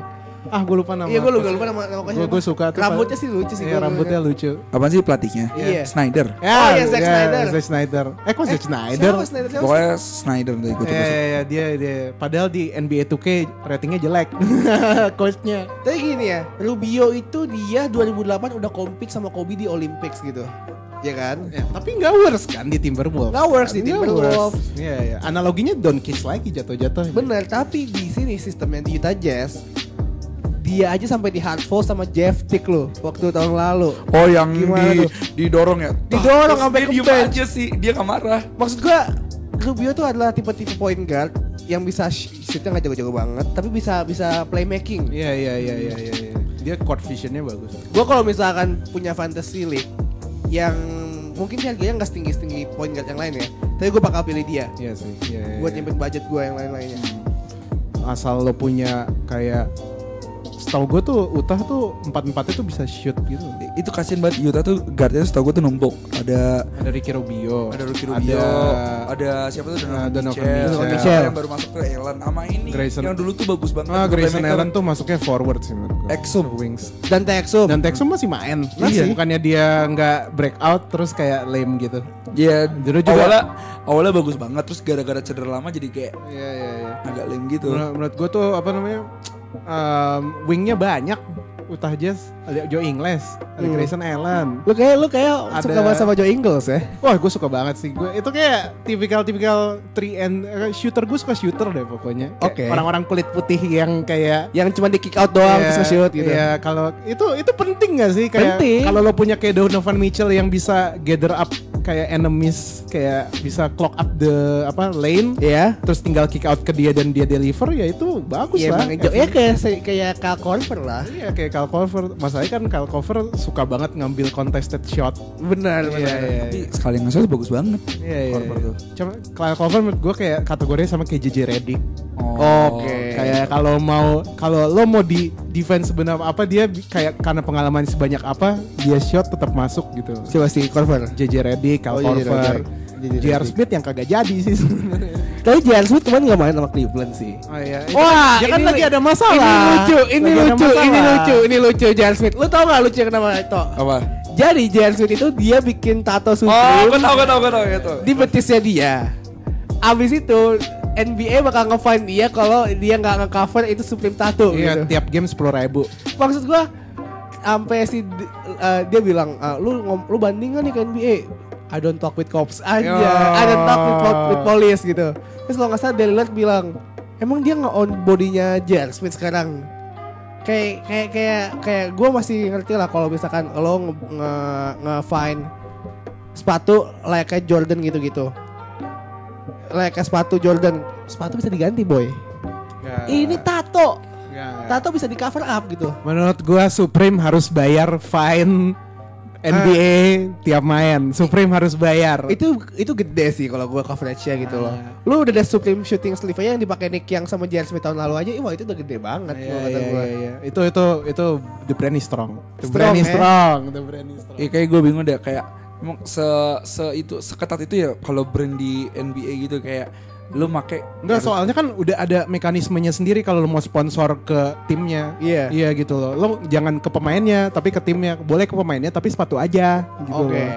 Ah gue lupa nama. Iya gue lupa lupa nama nama Gue gue suka tuh. Rambutnya sih lucu sih. Iya rambutnya lucu. apaan sih pelatihnya Iya. Snyder Ya, Oh, iya, Zack Snyder. Zack Snyder. Eh kok Zack Snyder? Siapa Snyder? Siapa? pokoknya Snyder tuh ikut Iya, iya, iya, dia dia padahal di NBA 2K ratingnya jelek coachnya. Tapi gini ya, Rubio itu dia 2008 udah compete sama Kobe di Olympics gitu. Ya kan? Ya, tapi nggak works kan di Timberwolves. Nggak works di Timberwolves. Iya, iya. Analoginya Don Kiss lagi jatuh-jatuh. Bener, tapi di sini sistemnya di Utah Jazz dia aja sampai di hard foul sama Jeff Tick loh waktu tahun lalu. oh yang Gimana di, tuh? didorong ya Didorong sampai ke bench. aja sih dia nggak marah Maksud gua Rubio tuh adalah tipe-tipe point guard yang bisa sh- shootnya nggak jago-jago banget, tapi bisa bisa playmaking. Iya, iya, iya, iya, iya. iya. Dia court visionnya bagus. Gue kalau misalkan punya fantasy league yang mungkin sih harganya nggak setinggi setinggi point guard yang lain ya, tapi gue bakal pilih dia Iya sih. Iya, iya, buat iya. nyimpen budget gue yang lain-lainnya. Asal lo punya kayak setahu gue tuh Utah tuh empat empatnya tuh bisa shoot gitu. itu kasian banget Utah tuh guardnya setahu gue tuh numpuk ada Ada Ricky Rubio, ada Ricky Rubio ada, ada, siapa tuh Nah, Donovan Donovan Mitchell, Mitchell. Mitchell. yang baru masuk tuh Allen sama ini Grayson. yang dulu tuh bagus banget ah, Grayson. Allen tuh masuknya forward sih menurut gue. Exum. wings. Dan Texum. Dan Texum masih main. Masih. Bukannya dia nggak break out terus kayak lame gitu. Iya, Dulu juga- awalnya awalnya bagus banget terus gara-gara cedera lama jadi kayak Iya iya iya. agak lame gitu. Menurut, menurut gue tuh apa namanya? Um, wingnya banyak. Utah Jazz ada Joe Ingles, ada Hmm. Grayson Allen. Lu kayak lu kayak Ada- suka banget sama Joe Ingles ya? Wah, gue suka banget sih. Gue itu kayak tipikal-tipikal three and eh, shooter. Gue suka shooter deh pokoknya. Oke. Orang-orang kulit putih yang kayak Yang cuma di kick out doang Iya, terus nge-shoot gitu. Iya, kalau itu itu penting gak sih kayak Penting. kalau lo punya kayak Donovan Mitchell yang bisa gather up kayak enemies kayak bisa clock up the apa lane Iya. terus tinggal kick out ke dia dan dia deliver ya itu bagus Iya lah. emang ya kayak kayak Kyle Korver lah. Iya kayak Kyle Korver. Masalahnya kan Kyle Korver suka banget ngambil contested shot. Benar, Iya, benar. iya, Tapi iya. sekali nge bagus banget. Iya, iya, Korver iya. tuh. Cuma Kyle Korver menurut gue kayak kategorinya sama kayak JJ Redick. Oh, Oke. Kayak kalau mau kalau lo mau di defense sebenarnya apa dia kayak karena pengalaman sebanyak apa dia shot tetap masuk gitu. Siapa sih Korver? JJ Oh, JJ Korver, J.R. Smith yang kagak jadi sih sebenarnya. Tapi J.R. Smith kemarin gak main sama Cleveland sih. Oh iya. Wah, dia kan ini- lagi ada masalah. Ini lucu, ini Lagi lucu, ini lucu, ini lucu J.R. Smith. Lu tau gak lucu kenapa itu? Apa? Jadi J.R. Smith itu dia bikin tato Oh, Supreme gue tau, gue tau, gue tau gitu. di betisnya dia. Abis itu NBA bakal nge-find dia kalau dia nggak nge-cover itu Supreme tattoo Iya, gitu. tiap game sepuluh ribu. Maksud gua sampai si uh, dia bilang "Ah, lu lu bandingin nih ke NBA. I don't talk with cops aja. Yo. I don't talk with, with police gitu. Terus kalau nggak salah Lillard bilang, emang dia nggak on bodinya J.R. Smith sekarang. Kayak kayak kayak kayak gue masih ngerti lah kalau misalkan lo nge, nge, nge-find sepatu layaknya Jordan gitu-gitu. Layaknya sepatu Jordan, sepatu bisa diganti boy. Ini tato, tato bisa di cover up gitu. Menurut gua Supreme harus bayar fine NBA tiap main, Supreme harus bayar. itu itu gede sih kalau gua coverage-nya gitu loh. Ah. Lu udah ada Supreme shooting sleeve yang dipakai Nick yang sama J.R. Smith tahun lalu aja, wah itu udah gede banget Iya, kata iya, gua. iya, iya. Itu itu itu the brand is strong. The Strong, brand is eh. strong. The brand is strong. Ya kayak gue bingung deh kayak emang se se itu seketat itu ya kalau brand di NBA gitu kayak lu make Enggak, soalnya kan udah ada mekanismenya sendiri kalau lo mau sponsor ke timnya. Iya. Iya gitu loh. Lo jangan ke pemainnya, tapi ke timnya. Boleh ke pemainnya, tapi sepatu aja. Gitu Oke. loh.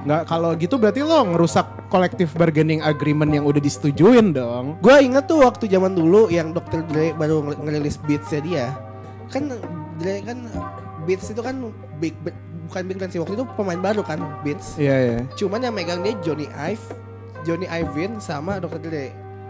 Nggak kalau gitu berarti lo ngerusak collective bargaining agreement yang udah disetujuin dong. Gua inget tuh waktu zaman dulu yang Dr. Dre baru ngerilis Beats-nya dia. Kan Dre kan Beats itu kan big big- bukan big band sih waktu itu pemain baru kan Beats. Iya iya. Cuman yang megang dia Johnny Ive, Johnny Iovine sama Dr. Dre.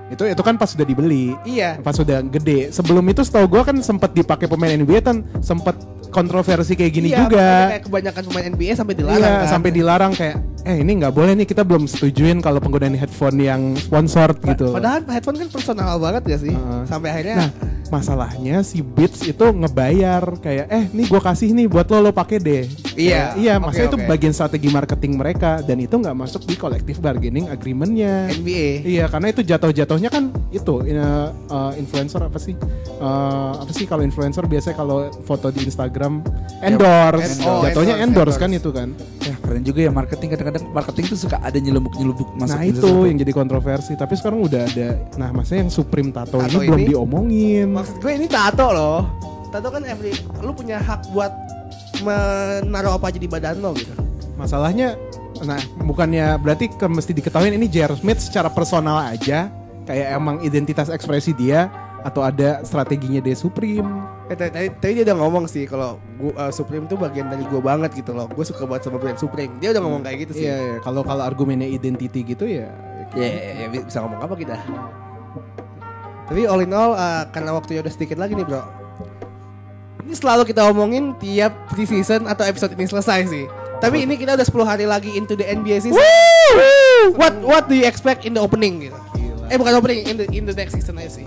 Itu itu kan pas sudah dibeli. Iya. Pas sudah gede. Sebelum itu setahu gua kan sempat dipakai pemain NBA kan sempat kontroversi kayak gini Iya, juga. Kayak kebanyakan pemain NBA sampai dilarang Iya, kan. sampai dilarang kayak eh ini nggak boleh nih kita belum setujuin kalau penggunaan headphone yang sponsored Pa- gitu. Padahal headphone kan personal banget gak sih? Heeh. Sampai akhirnya Nah, masalahnya si Beats itu ngebayar kayak eh nih gua kasih nih buat lo lo pakai deh. Iya, Kayak, iya, oke, maksudnya itu oke. bagian strategi marketing mereka dan itu nggak masuk di collective bargaining agreementnya. NBA. Iya, karena itu jatuh-jatuhnya kan itu in- uh, influencer apa sih? Uh, apa sih kalau influencer biasanya kalau foto di Instagram endorse. Oh, jatuhnya endorse, endorse, kan endorse. itu kan. Keren juga ya marketing kadang-kadang marketing tuh suka ada nyelubuk-nyelubuk masuk nah itu sesuatu. yang jadi kontroversi. Tapi sekarang udah ada. Nah, maksudnya yang Supreme Tato, Tato ini, belum ini? diomongin. Maksud gue ini tato loh. Tato kan every lu punya hak buat menaruh apa aja di badan lo gitu. Masalahnya, nah bukannya berarti ke, mesti diketahui ini J.R. Smith secara personal aja, kayak emang identitas ekspresi dia atau ada strateginya dia Supreme. Eh, tadi, tadi, tadi dia udah ngomong sih kalau gua, uh, Supreme tuh bagian dari gue banget gitu loh. Gue suka banget sama brand Supreme. Dia udah ngomong kayak gitu sih. Iya, iya. kalau kalau argumennya identity gitu ya. Iya, iya, iya, bisa ngomong apa kita? Tapi all in all, uh, karena waktunya udah sedikit lagi nih bro. Ini selalu kita omongin tiap season atau episode ini selesai sih. Tapi ini kita udah 10 hari lagi into the NBA season. What what do you expect in the opening gitu? Eh bukan opening, in the in the next season aja sih.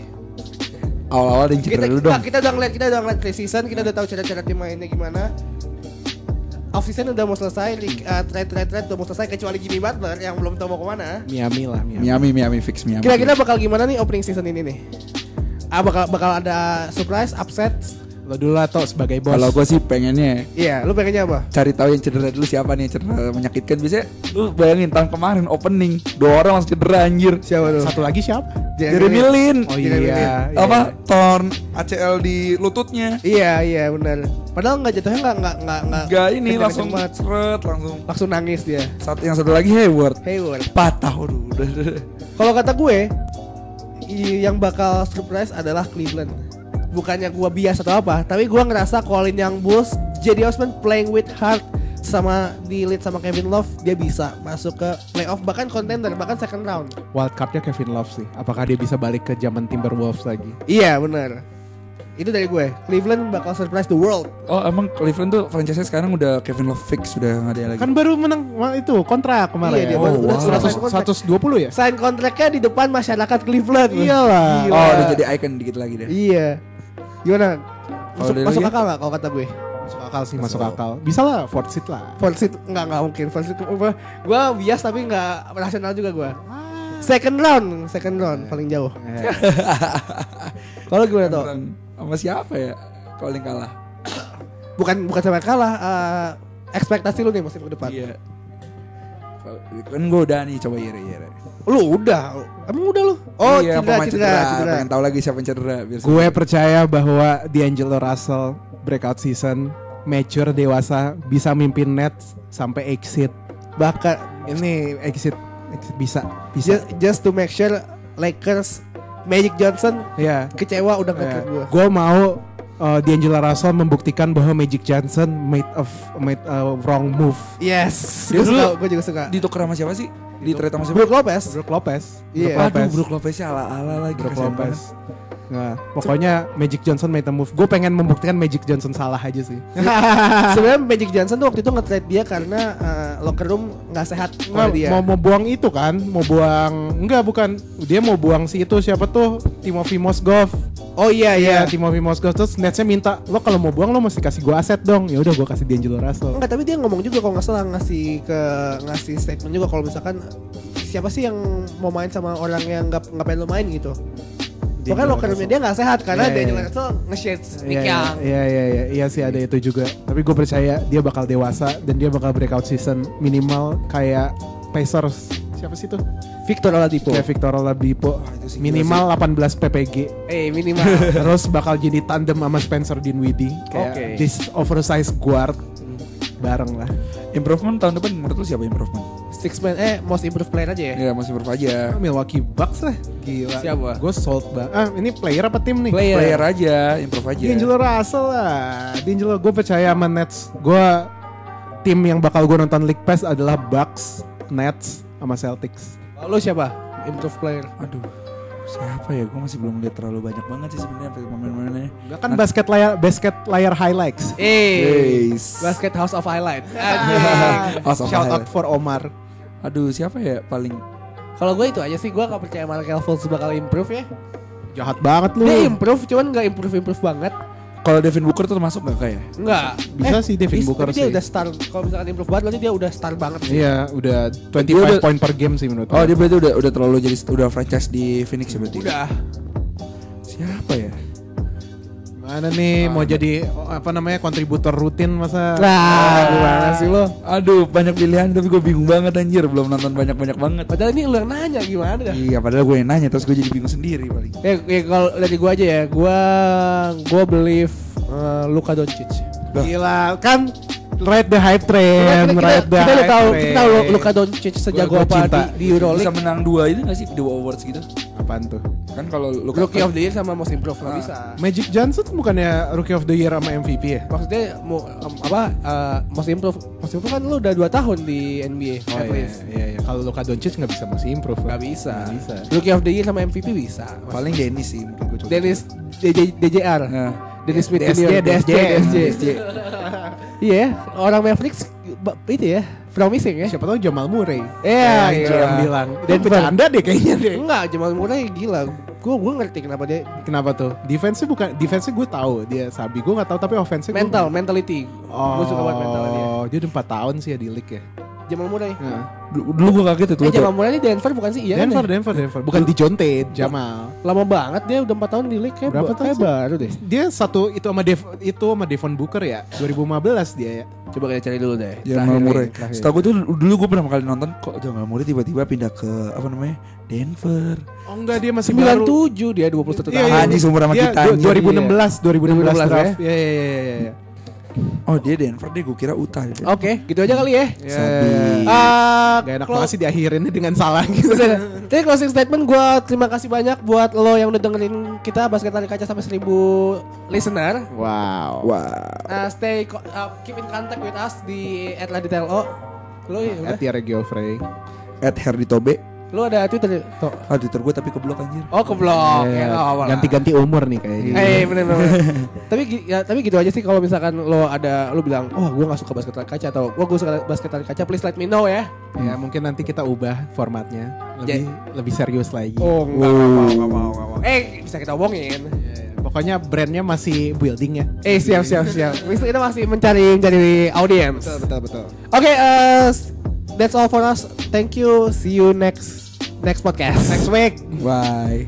Awal-awal yang Kita, cedera dulu kita, dong kita udah ngeliat kita udah ngeliat pre-season, kita udah tahu cara-cara tim mainnya gimana. Off season udah mau selesai, uh, trade trade trade udah mau selesai kecuali Jimmy Butler yang belum tahu mau ke mana. Miami lah, Miami. Miami Miami fix Miami Kira-kira bakal gimana nih opening season ini nih? Ah bakal bakal ada surprise, upset. Lo dulu atau sebagai bos. kalau gue sih pengennya Iya, lu pengennya apa? cari tahu yang cedera dulu siapa nih yang cedera menyakitkan biasanya lu bayangin tahun kemarin opening dua orang langsung cedera anjir Siapa tuh? Satu lagi siapa? Jeremy Lin Oh Jeremy Lin. iya. iya. apa torn ACL di lututnya Iya, iya benar. Padahal nggak jatuhnya nggak nggak nggak nggak. Gak ini langsung seret langsung langsung nangis dia. satu yang satu lagi Hayward Hayward. patah udah. Kalau kata gue, yang bakal surprise adalah Cleveland. Bukannya gue bias atau apa, tapi gue ngerasa Colin yang Bulls, J.D. Osman playing with heart sama di lead sama Kevin Love, dia bisa masuk ke playoff bahkan contender bahkan second round. Wildcardnya Kevin Love sih. Apakah dia bisa balik ke zaman Timberwolves lagi? Iya benar. Itu dari gue. Cleveland bakal surprise the world. oh emang Cleveland tuh franchise sekarang udah Kevin Love fix sudah nggak ada lagi Kan baru menang wah, itu kontrak kemarin. Iya, dia oh, baru- udah- wow. udah sign kontrak. 120 ya? Sign kontraknya di depan masyarakat Cleveland. Iyalah. Gila. oh udah jadi icon dikit lagi deh Iya. Gimana? Kalau Masuk, masuk ya? akal nggak kalau kata gue? Masuk akal sih, masuk akal. Bisa lah fourth seat lah. First seat nggak nggak mungkin. First seat gue gue bias tapi nggak rasional juga gue. Second round, second round paling jauh. Eh, Kalau gimana tuh? Sama siapa ya kalau yang kalah Bukan bukan sampai kalah. eh, ekspektasi lu nih musim ke depan. iya kan gue udah nih coba Ire Ire Lu udah, emang udah lu? Oh iya, cedera, pemain cedera, cedera. pengen tahu lagi siapa yang cedera biar gue percaya bahwa D'Angelo Russell breakout season mature dewasa bisa mimpin Nets sampai exit. Bahkan Ini exit, exit bisa, bisa. just, just to make sure Lakers Magic Johnson Ya. kecewa udah nggak ke gue. Gue mau uh, D'Angelo Russell membuktikan bahwa Magic Johnson made of made a wrong move. Yes, Dia gue dulu suka, gue juga suka. ditukar sama siapa sih di trade sama siapa Brook Lopez. Brook Lopez. Iya. Brook Aduh Lopez. Brook Lopez ala ala lagi Brook Lopez. banget. Nah, pokoknya Magic Johnson made a move. Gue pengen membuktikan Magic Johnson salah aja sih. Sebenarnya Magic Johnson tuh waktu itu nge-trade dia karena eh, locker room nggak sehat oleh dia. mau mau buang itu kan, mau buang enggak bukan dia mau buang si itu siapa tuh Timothy Mozgov. Oh iya Iya, iya. Timothy Mozgov terus Netsnya minta lo kalau mau buang lo mesti kasih gue aset dong. Ya udah gue kasih D'Angelo Russell. Enggak, tapi dia ngomong juga kalau nggak salah ngasih ke ngasih statement juga kalau misalkan siapa sih yang mau main sama orang yang nggak nggak pengen lo main gitu. Pokoknya locker roomnya dia nggak sehat karena Iya, iya. Daniel Russell nge-shades Nick Iya, Young. iya, iya, iya, iya sih ada itu juga. Tapi gue percaya dia bakal dewasa dan dia bakal breakout season minimal kayak Pacers. Siapa sih tuh? Victor Oladipo. Kayak Victor Oladipo. Sih Minimal 18 PPG. Eh minimal. Terus bakal jadi tandem sama Spencer Dinwiddie kayak Oke. this oversized guard bareng lah. Improvement tahun depan menurut lu siapa improvement? Six man eh most improved player aja ya. Ya masih improve aja. Milwaukee Bucks lah, gila. Siapa? Gue sold banget. Ah, ini player apa tim nih? Player. Player aja, improve aja. D'Angelo Russell lah. D'Angelo gue percaya sama Nets. Gue tim yang bakal gue nonton League Pass adalah Bucks, Nets, sama Celtics. Lo siapa? Improved player. Aduh, siapa ya? Gue masih belum lihat terlalu banyak banget sih sebenarnya pemain-pemainnya. Gak kan basket layar basket layar highlights. Eh. Basket House of Highlight. House of Shout out Highlight. for Omar. Aduh, siapa ya paling Kalau gue itu aja sih, gue gak percaya Markel Fultz bakal improve ya. Jahat banget lu. Dia improve, cuman gak improve-improve banget. Kalau Devin Booker tuh termasuk gak kayak? Enggak. Bisa sih Devin bis- Booker tapi dia sih. udah star. Kalau misalkan improve banget, berarti dia udah star banget sih. Iya, udah 25 Dia udah- point per game sih menurut Oh, dia berarti udah udah terlalu jadi udah franchise di Phoenix ya berarti. Udah. Siapa ya? Mana nih mau jadi apa namanya kontributor rutin masa? Nah, gimana sih lo? Aduh, banyak pilihan tapi gue bingung banget anjir, belum nonton banyak-banyak banget. Padahal ini lo yang nanya gimana dah. Iya, padahal gue yang nanya terus gue jadi bingung sendiri paling. Ya, ya kalau dari gue aja ya, gue gue believe uh, Luka Doncic. Gila kan ride the hype train, kita, ride the kita udah hype tahu, train. kita tahu Luka Doncic sejago gua apa cinta. di, di Euroleague. Bisa menang dua itu gak sih dua awards gitu? Apaan tuh? Kan kalau lu Rookie of the Year sama Most Improved nggak Ah. bisa. Magic Johnson bukannya Rookie of the Year sama MVP ya? Maksudnya mau um, apa uh, Most Improved Most Improved kan lu udah 2 tahun di NBA Oh at iya, least. iya, iya. Kalau Luka Doncic nggak bisa masih improve. Nggak bisa. Nggak bisa. Rookie of the Year sama MVP bisa. paling Dennis sih gue. Dennis DJ, DJR. Nah, Dennis Smith DSJ. DSJ. DSJ. Iya, ya, orang Mavericks itu ya, promising ya. Siapa tahu Jamal Murray. Iya, Kayak iya. GM bilang. Dan bercanda deh kayaknya deh. Enggak, Jamal Murray gila. Gue gue ngerti kenapa dia Kenapa tuh? Defense-nya bukan defense-nya gue tahu dia sabi. Gue nggak tahu tapi offense-nya gua- mental, mentality. Oh, Gue suka banget mentalnya dia. dia udah 4 tahun sih ya di league ya. Jamal Murray. Nah. Dulu, dulu gue kaget itu. Eh, Jamal Murray ini Denver bukan sih? Iya kan Denver, ya? Denver, Denver. Bukan di Jonte, Jamal. Lama banget dia udah 4 tahun di league kayak Berapa ba- tahun kayak sih? baru deh. Dia satu itu sama Dev, itu sama Devon Booker ya. 2015 dia ya. Coba kita cari dulu deh. Jamal Murray. Setahu gue tuh dulu gue pertama kali nonton kok Jamal Murray tiba-tiba pindah ke apa namanya Denver. Oh enggak dia masih baru. 97 dia 21 tahun. Iya, iya. Anjing seumur sama kita, du- anjing. 2016, 2016 2016 draft. Iya, iya, iya, iya, iya. Oh dia Denver deh, gue kira Utah. dia. Oke, gitu aja kali ya. Iya, Sabi. iya, iya. Ah, Gak enak banget sih diakhirinnya dengan salah gitu. Tapi closing statement gue terima kasih banyak buat lo yang udah dengerin kita basket lari kaca sampai 1000 listener. wow. Wah. Uh, stay co- uh, keep in contact with us di @laditelo. Lo ya udah. At Regio Frey. At Herdi Tobe. Lo ada Twitter tuh. Ah Twitter gue tapi keblok anjir. Oh, ke blog. Iya, ya, lah. Ganti-ganti umur nih kayaknya. Eh bener bener. tapi ya, tapi gitu aja sih kalau misalkan lo ada lo bilang, "Oh, gue gak suka basket kaca" atau "Wah, gue suka basket kaca." Please let me know ya. Ya mungkin nanti kita ubah formatnya lebih lebih serius lagi. Oh, enggak, enggak mau, enggak mau, enggak mau. Eh, bisa kita omongin. Ya, ya. Pokoknya brandnya masih building ya. Eh, siap siap siap. Kita masih mencari mencari audiens. betul betul. Oke, eh, that's all for us. Thank you. See you next next podcast. Next week. Bye.